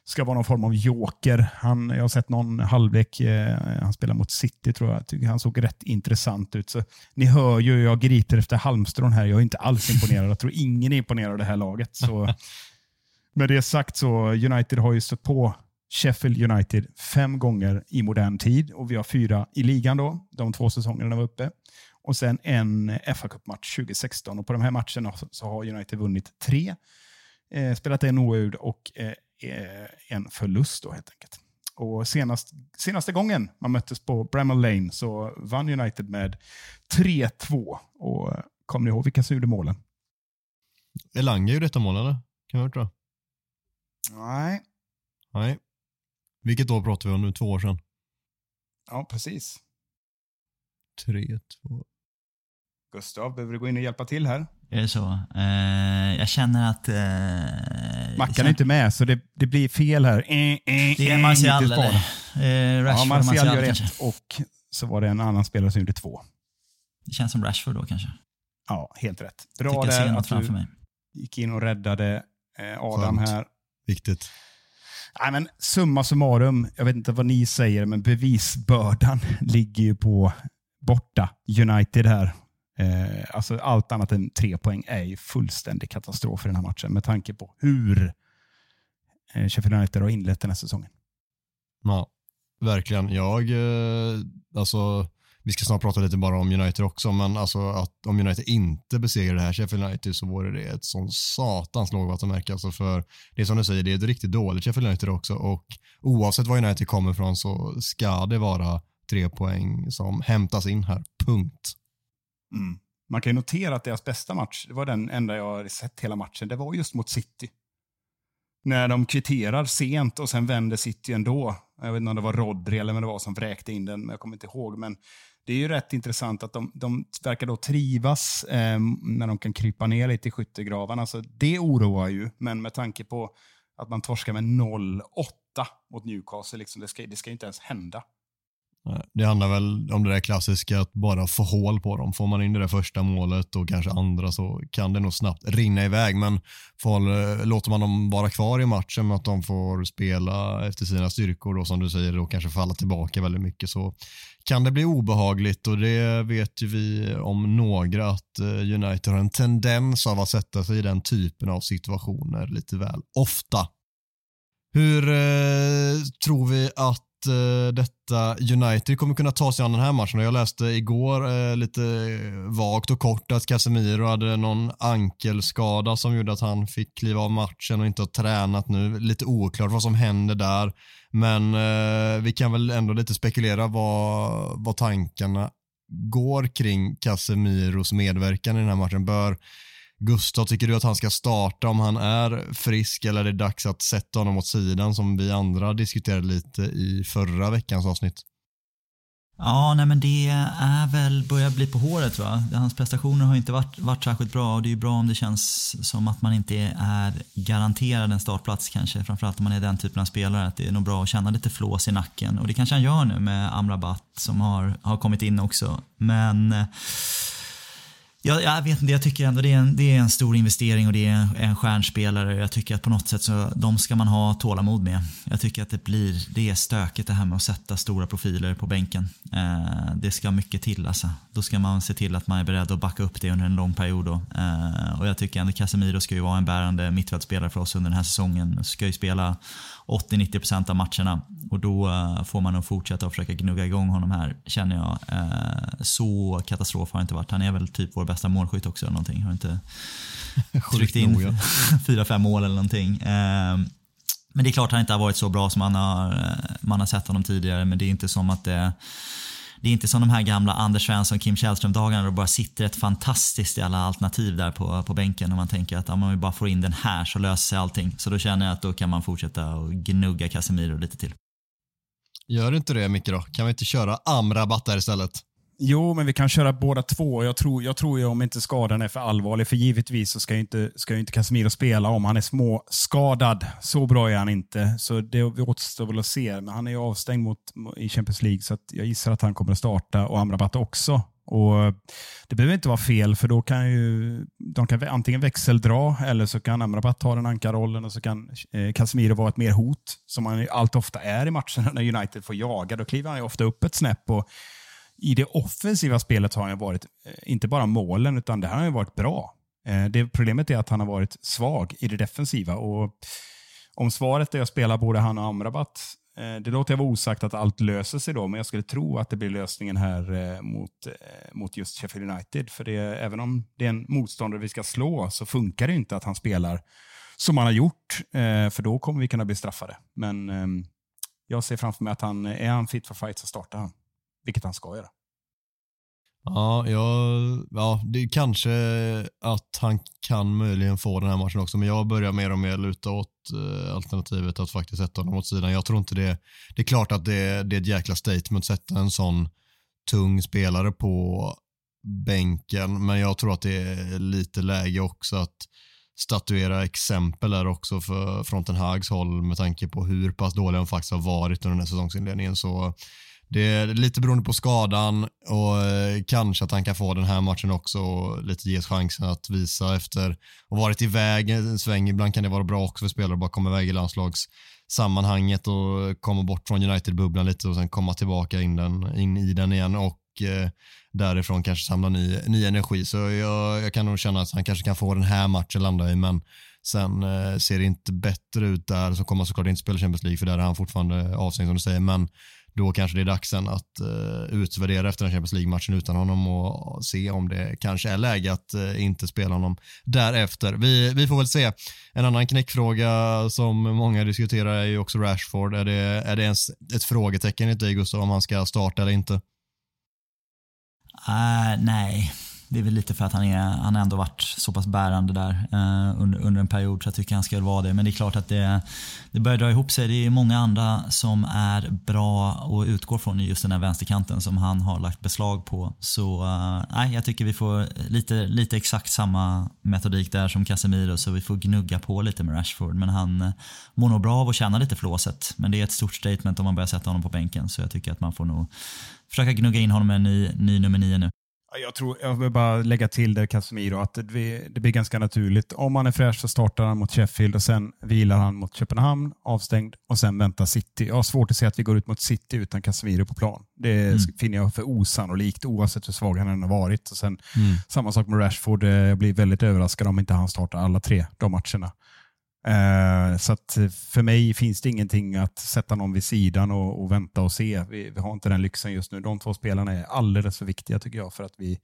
ska vara någon form av joker. Han, jag har sett någon halvlek, eh, han spelar mot City tror jag. Tycker han såg rätt intressant ut. Så, ni hör ju, jag griper efter halmstrån här. Jag är inte alls imponerad. Jag tror ingen är imponerad av det här laget. Så, med det sagt så, United har ju stött på Sheffield United fem gånger i modern tid och vi har fyra i ligan då, de två säsongerna var uppe. Och sen en fa Cup-match 2016 och på de här matcherna så har United vunnit tre, eh, spelat en oavgjord och eh, eh, en förlust då helt enkelt. Och senast, senaste gången man möttes på Bramall Lane så vann United med 3-2. Och kommer ni ihåg vilka som gjorde målen? Elanga gjorde detta mål eller? Kan jag hört Nej. Nej. Vilket år pratar vi om nu? Två år sedan? Ja, precis. Tre, två. Gustav, behöver du gå in och hjälpa till här? Är det så? Eh, jag känner att... Eh, Mackan är inte med, så det, det blir fel här. Eh, eh, Det är eh, Martial inte eller? Eh, Rashford Ja, Martial Martial gör ett och så var det en annan spelare som gjorde två. Det känns som Rashford då kanske. Ja, helt rätt. Bra jag där något att framför du mig. gick in och räddade eh, Adam Skönt. här. Viktigt. Nej, men summa summarum, jag vet inte vad ni säger, men bevisbördan ligger ju på borta United här. Eh, alltså allt annat än tre poäng är ju fullständig katastrof i den här matchen med tanke på hur eh, Sheffield United har inlett den här säsongen. Ja, verkligen. Jag, eh, alltså, vi ska snart prata lite bara om United också, men alltså att om United inte besegrar det här Sheffield United så vore det ett sån satans lågvattenmärke. Alltså för det är som du säger, det är ett riktigt dåligt Sheffield United också och oavsett var United kommer ifrån så ska det vara tre poäng som hämtas in här. Punkt. Mm. Man kan ju notera att deras bästa match, det var den enda jag har sett hela matchen, det var just mot City. När de kvitterar sent och sen vänder City ändå. Jag vet inte om det var Rodri eller vad det var som vräkte in den, men jag kommer inte ihåg. Men det är ju rätt intressant att de, de verkar då trivas eh, när de kan krypa ner lite i skyttegravarna. Alltså, det oroar ju, men med tanke på att man torskar med 0-8 mot Newcastle, liksom, det, ska, det ska ju inte ens hända. Det handlar väl om det där klassiska att bara få hål på dem. Får man in det där första målet och kanske andra så kan det nog snabbt rinna iväg. Men får, eh, låter man dem vara kvar i matchen med att de får spela efter sina styrkor och som du säger då kanske falla tillbaka väldigt mycket så kan det bli obehagligt och det vet ju vi om några att eh, United har en tendens av att sätta sig i den typen av situationer lite väl ofta. Hur eh, tror vi att eh, detta United kommer kunna ta sig an den här matchen? Jag läste igår eh, lite vagt och kort att Casemiro hade någon ankelskada som gjorde att han fick kliva av matchen och inte har tränat nu. Lite oklart vad som händer där. Men eh, vi kan väl ändå lite spekulera vad, vad tankarna går kring Casemiros medverkan i den här matchen. Bör Gustav, tycker du att han ska starta om han är frisk eller är det dags att sätta honom åt sidan som vi andra diskuterade lite i förra veckans avsnitt? Ja, nej men det är väl, börjar bli på håret va. Hans prestationer har inte varit, varit särskilt bra och det är ju bra om det känns som att man inte är garanterad en startplats kanske. Framförallt om man är den typen av spelare. Att det är nog bra att känna lite flås i nacken. Och det kanske han gör nu med Amrabat som har, har kommit in också. Men eh, jag, jag vet inte, jag tycker ändå det är, en, det är en stor investering och det är en, en stjärnspelare. Jag tycker att på något sätt så de ska man ha tålamod med. Jag tycker att det blir, det är stökigt det här med att sätta stora profiler på bänken. Eh, det ska mycket till alltså. Då ska man se till att man är beredd att backa upp det under en lång period. Då. Eh, och jag tycker ändå Casemiro ska ju vara en bärande mittfältspelare för oss under den här säsongen. Ska ju spela 80-90% av matcherna och då eh, får man nog fortsätta att försöka gnugga igång honom här känner jag. Eh, så katastrof har det inte varit. Han är väl typ vår bästa målskytt också eller någonting. Har inte tryckt in fyra, fem mål eller någonting. Eh, men det är klart att han inte har varit så bra som man har, man har sett honom tidigare men det är inte som att det det är inte som de här gamla Anders Svensson, Kim Källström-dagarna då det bara sitter ett fantastiskt jävla alternativ där på, på bänken och man tänker att om man bara får in den här så löser sig allting. Så då känner jag att då kan man fortsätta och gnugga Casemiro lite till. Gör inte det Micke då? Kan vi inte köra Amrabat där istället? Jo, men vi kan köra båda två. Jag tror, jag tror ju om inte skadan är för allvarlig, för givetvis så ska ju inte, ska ju inte Casemiro spela om han är småskadad. Så bra är han inte, så det återstår väl att se. Men han är ju avstängd mot, i Champions League, så jag gissar att han kommer att starta och Amrabat också. Och eh, Det behöver inte vara fel, för då kan ju de kan antingen växeldra eller så kan Amrabat ta den ankarrollen och så kan eh, Casemiro vara ett mer hot, som han allt ofta är i matcherna när United får jaga. Då kliver han ju ofta upp ett snäpp och i det offensiva spelet har han varit, eh, inte bara målen, utan det har ju varit bra. Eh, det Problemet är att han har varit svag i det defensiva. Och om svaret är att spela både han och Amrabat, eh, det låter jag vara osagt att allt löser sig då, men jag skulle tro att det blir lösningen här mot, mot just Sheffield United. För det, även om det är en motståndare vi ska slå så funkar det inte att han spelar som han har gjort, för då kommer vi kunna bli straffade. Men ehm, jag ser framför mig att han är han fit for fight så startar han vilket han ska göra. Ja, ja, ja, det är kanske att han kan möjligen få den här matchen också, men jag börjar mer och mer luta åt eh, alternativet att faktiskt sätta honom åt sidan. Jag tror inte det, det är klart att det, det är ett jäkla statement att sätta en sån tung spelare på bänken, men jag tror att det är lite läge också att statuera exempel där också för Fronten Hags håll med tanke på hur pass dålig han faktiskt har varit under den här säsongsinledningen. Så det är lite beroende på skadan och eh, kanske att han kan få den här matchen också och lite ges chansen att visa efter att ha varit iväg en sväng. Ibland kan det vara bra också för spelare att bara komma iväg i landslagssammanhanget och komma bort från United-bubblan lite och sen komma tillbaka in, den, in i den igen och eh, därifrån kanske samla ny, ny energi. Så jag, jag kan nog känna att han kanske kan få den här matchen landa i, men sen eh, ser det inte bättre ut där. Så kommer han såklart inte spela Champions League för där är han fortfarande avstängd som du säger, men då kanske det är dags sen att uh, utvärdera efter den Champions League-matchen utan honom och se om det kanske är läge att uh, inte spela honom därefter. Vi, vi får väl se. En annan knäckfråga som många diskuterar är ju också Rashford. Är det, är det ens ett frågetecken i dig Gustav om han ska starta eller inte? Uh, nej, det är väl lite för att han, är, han ändå varit så pass bärande där eh, under, under en period så jag tycker han ska vara det. Men det är klart att det, det börjar dra ihop sig. Det är många andra som är bra och utgår från just den här vänsterkanten som han har lagt beslag på. Så eh, jag tycker vi får lite, lite exakt samma metodik där som Casemiro så vi får gnugga på lite med Rashford. Men han eh, mår nog bra av att känna lite flåset. Men det är ett stort statement om man börjar sätta honom på bänken så jag tycker att man får nog försöka gnugga in honom med en ny, ny nummer nio nu. Jag, tror, jag vill bara lägga till det Casemiro, att det, det blir ganska naturligt. Om han är fräsch så startar han mot Sheffield och sen vilar han mot Köpenhamn, avstängd, och sen väntar City. Jag har svårt att se att vi går ut mot City utan Casemiro på plan. Det mm. finner jag för osannolikt oavsett hur svag han än har varit. Och sen, mm. Samma sak med Rashford, jag blir väldigt överraskad om inte han startar alla tre de matcherna. Eh, så att för mig finns det ingenting att sätta någon vid sidan och, och vänta och se. Vi, vi, har inte den lyxen just nu. De två spelarna är alldeles för viktiga tycker jag för att vi,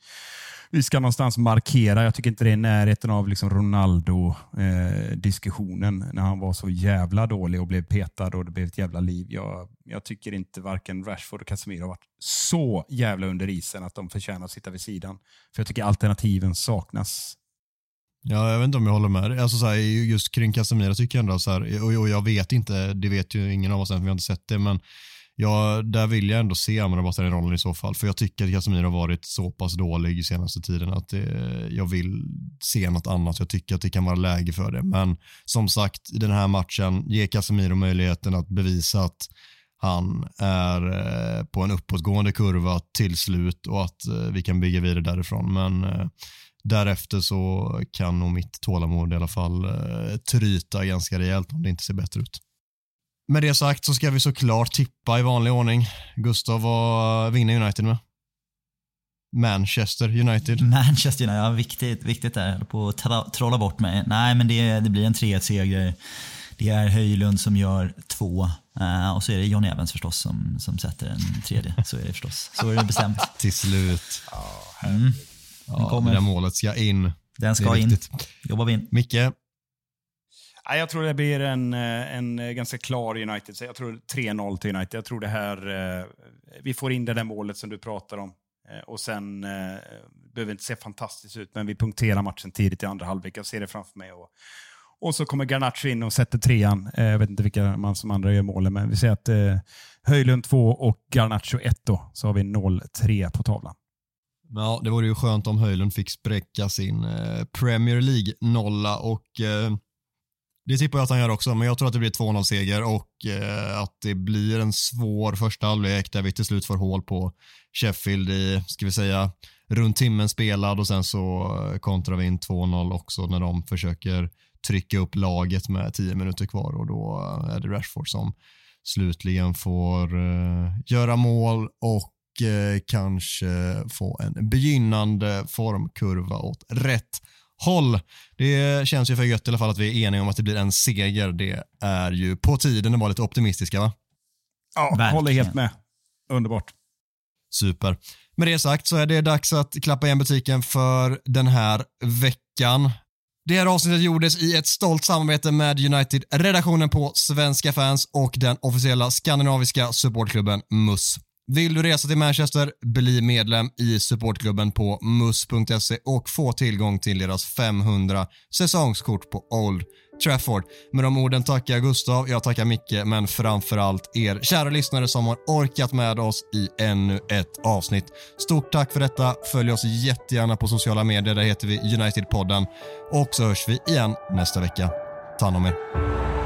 vi ska någonstans markera. Jag tycker inte det är närheten av liksom Ronaldo-diskussionen eh, när han var så jävla dålig och blev petad och det blev ett jävla liv. Jag, jag tycker inte varken Rashford och Casemiro har varit så jävla under isen att de förtjänar att sitta vid sidan. För jag tycker alternativen saknas Ja, jag vet inte om jag håller med. Alltså, så här, just kring Casemiro tycker jag ändå, så här, och, och, jag vet inte, det vet ju ingen av oss än, för vi har inte sett det, men ja, där vill jag ändå se Amrabat i den rollen i så fall, för jag tycker att Casemiro har varit så pass dålig i senaste tiden att det, jag vill se något annat. Jag tycker att det kan vara läge för det, men som sagt, i den här matchen, ge Casemiro möjligheten att bevisa att han är eh, på en uppåtgående kurva till slut och att eh, vi kan bygga vidare därifrån. Men eh, därefter så kan nog mitt tålamod i alla fall eh, tryta ganska rejält om det inte ser bättre ut. Med det sagt så ska vi såklart tippa i vanlig ordning. Gustav, vad vinner United med? Manchester United. Manchester United, ja viktigt, viktigt där. Jag höll på att trolla bort mig. Nej, men det, det blir en 3-1-seger. Det är Höjlund som gör två. Uh, och så är det John Evans förstås som, som sätter en tredje. Så är det förstås. Så är det bestämt. Till slut. Mm. Ja, kommer. det där målet ska in. Den ska in. Jobbar vi in. Micke? Jag tror det blir en, eh, en ganska klar United. Jag tror 3-0 till United. Jag tror det här... Eh, vi får in det där målet som du pratar om. Eh, och sen eh, behöver inte se fantastiskt ut, men vi punkterar matchen tidigt i andra halvlek. Jag ser det framför mig. Och, och så kommer Garnacho in och sätter trean. Eh, jag vet inte vilka man som andra gör målen, men vi säger att eh, Höjlund 2 och Garnacho 1 då, så har vi 0-3 på tavlan. Ja, det vore ju skönt om Höjlund fick spräcka sin eh, Premier League-nolla och eh, det tippar jag att han gör också, men jag tror att det blir 2-0-seger och eh, att det blir en svår första halvlek där vi till slut får hål på Sheffield i, ska vi säga, runt timmen spelad och sen så eh, kontrar vi in 2-0 också när de försöker trycka upp laget med 10 minuter kvar och då eh, är det Rashford som slutligen får eh, göra mål och kanske få en begynnande formkurva åt rätt håll. Det känns ju för gött i alla fall att vi är eniga om att det blir en seger. Det är ju på tiden att vara lite optimistiska va? Ja, Verkligen. håller helt med. Underbart. Super. Med det sagt så är det dags att klappa igen butiken för den här veckan. Det här avsnittet gjordes i ett stolt samarbete med United-redaktionen på Svenska fans och den officiella skandinaviska supportklubben MUS. Vill du resa till Manchester, bli medlem i supportklubben på mus.se och få tillgång till deras 500 säsongskort på Old Trafford. Med de orden tackar jag Gustav, jag tackar Micke, men framförallt er kära lyssnare som har orkat med oss i ännu ett avsnitt. Stort tack för detta. Följ oss jättegärna på sociala medier, där heter vi United-podden. Och så hörs vi igen nästa vecka. Ta hand om er.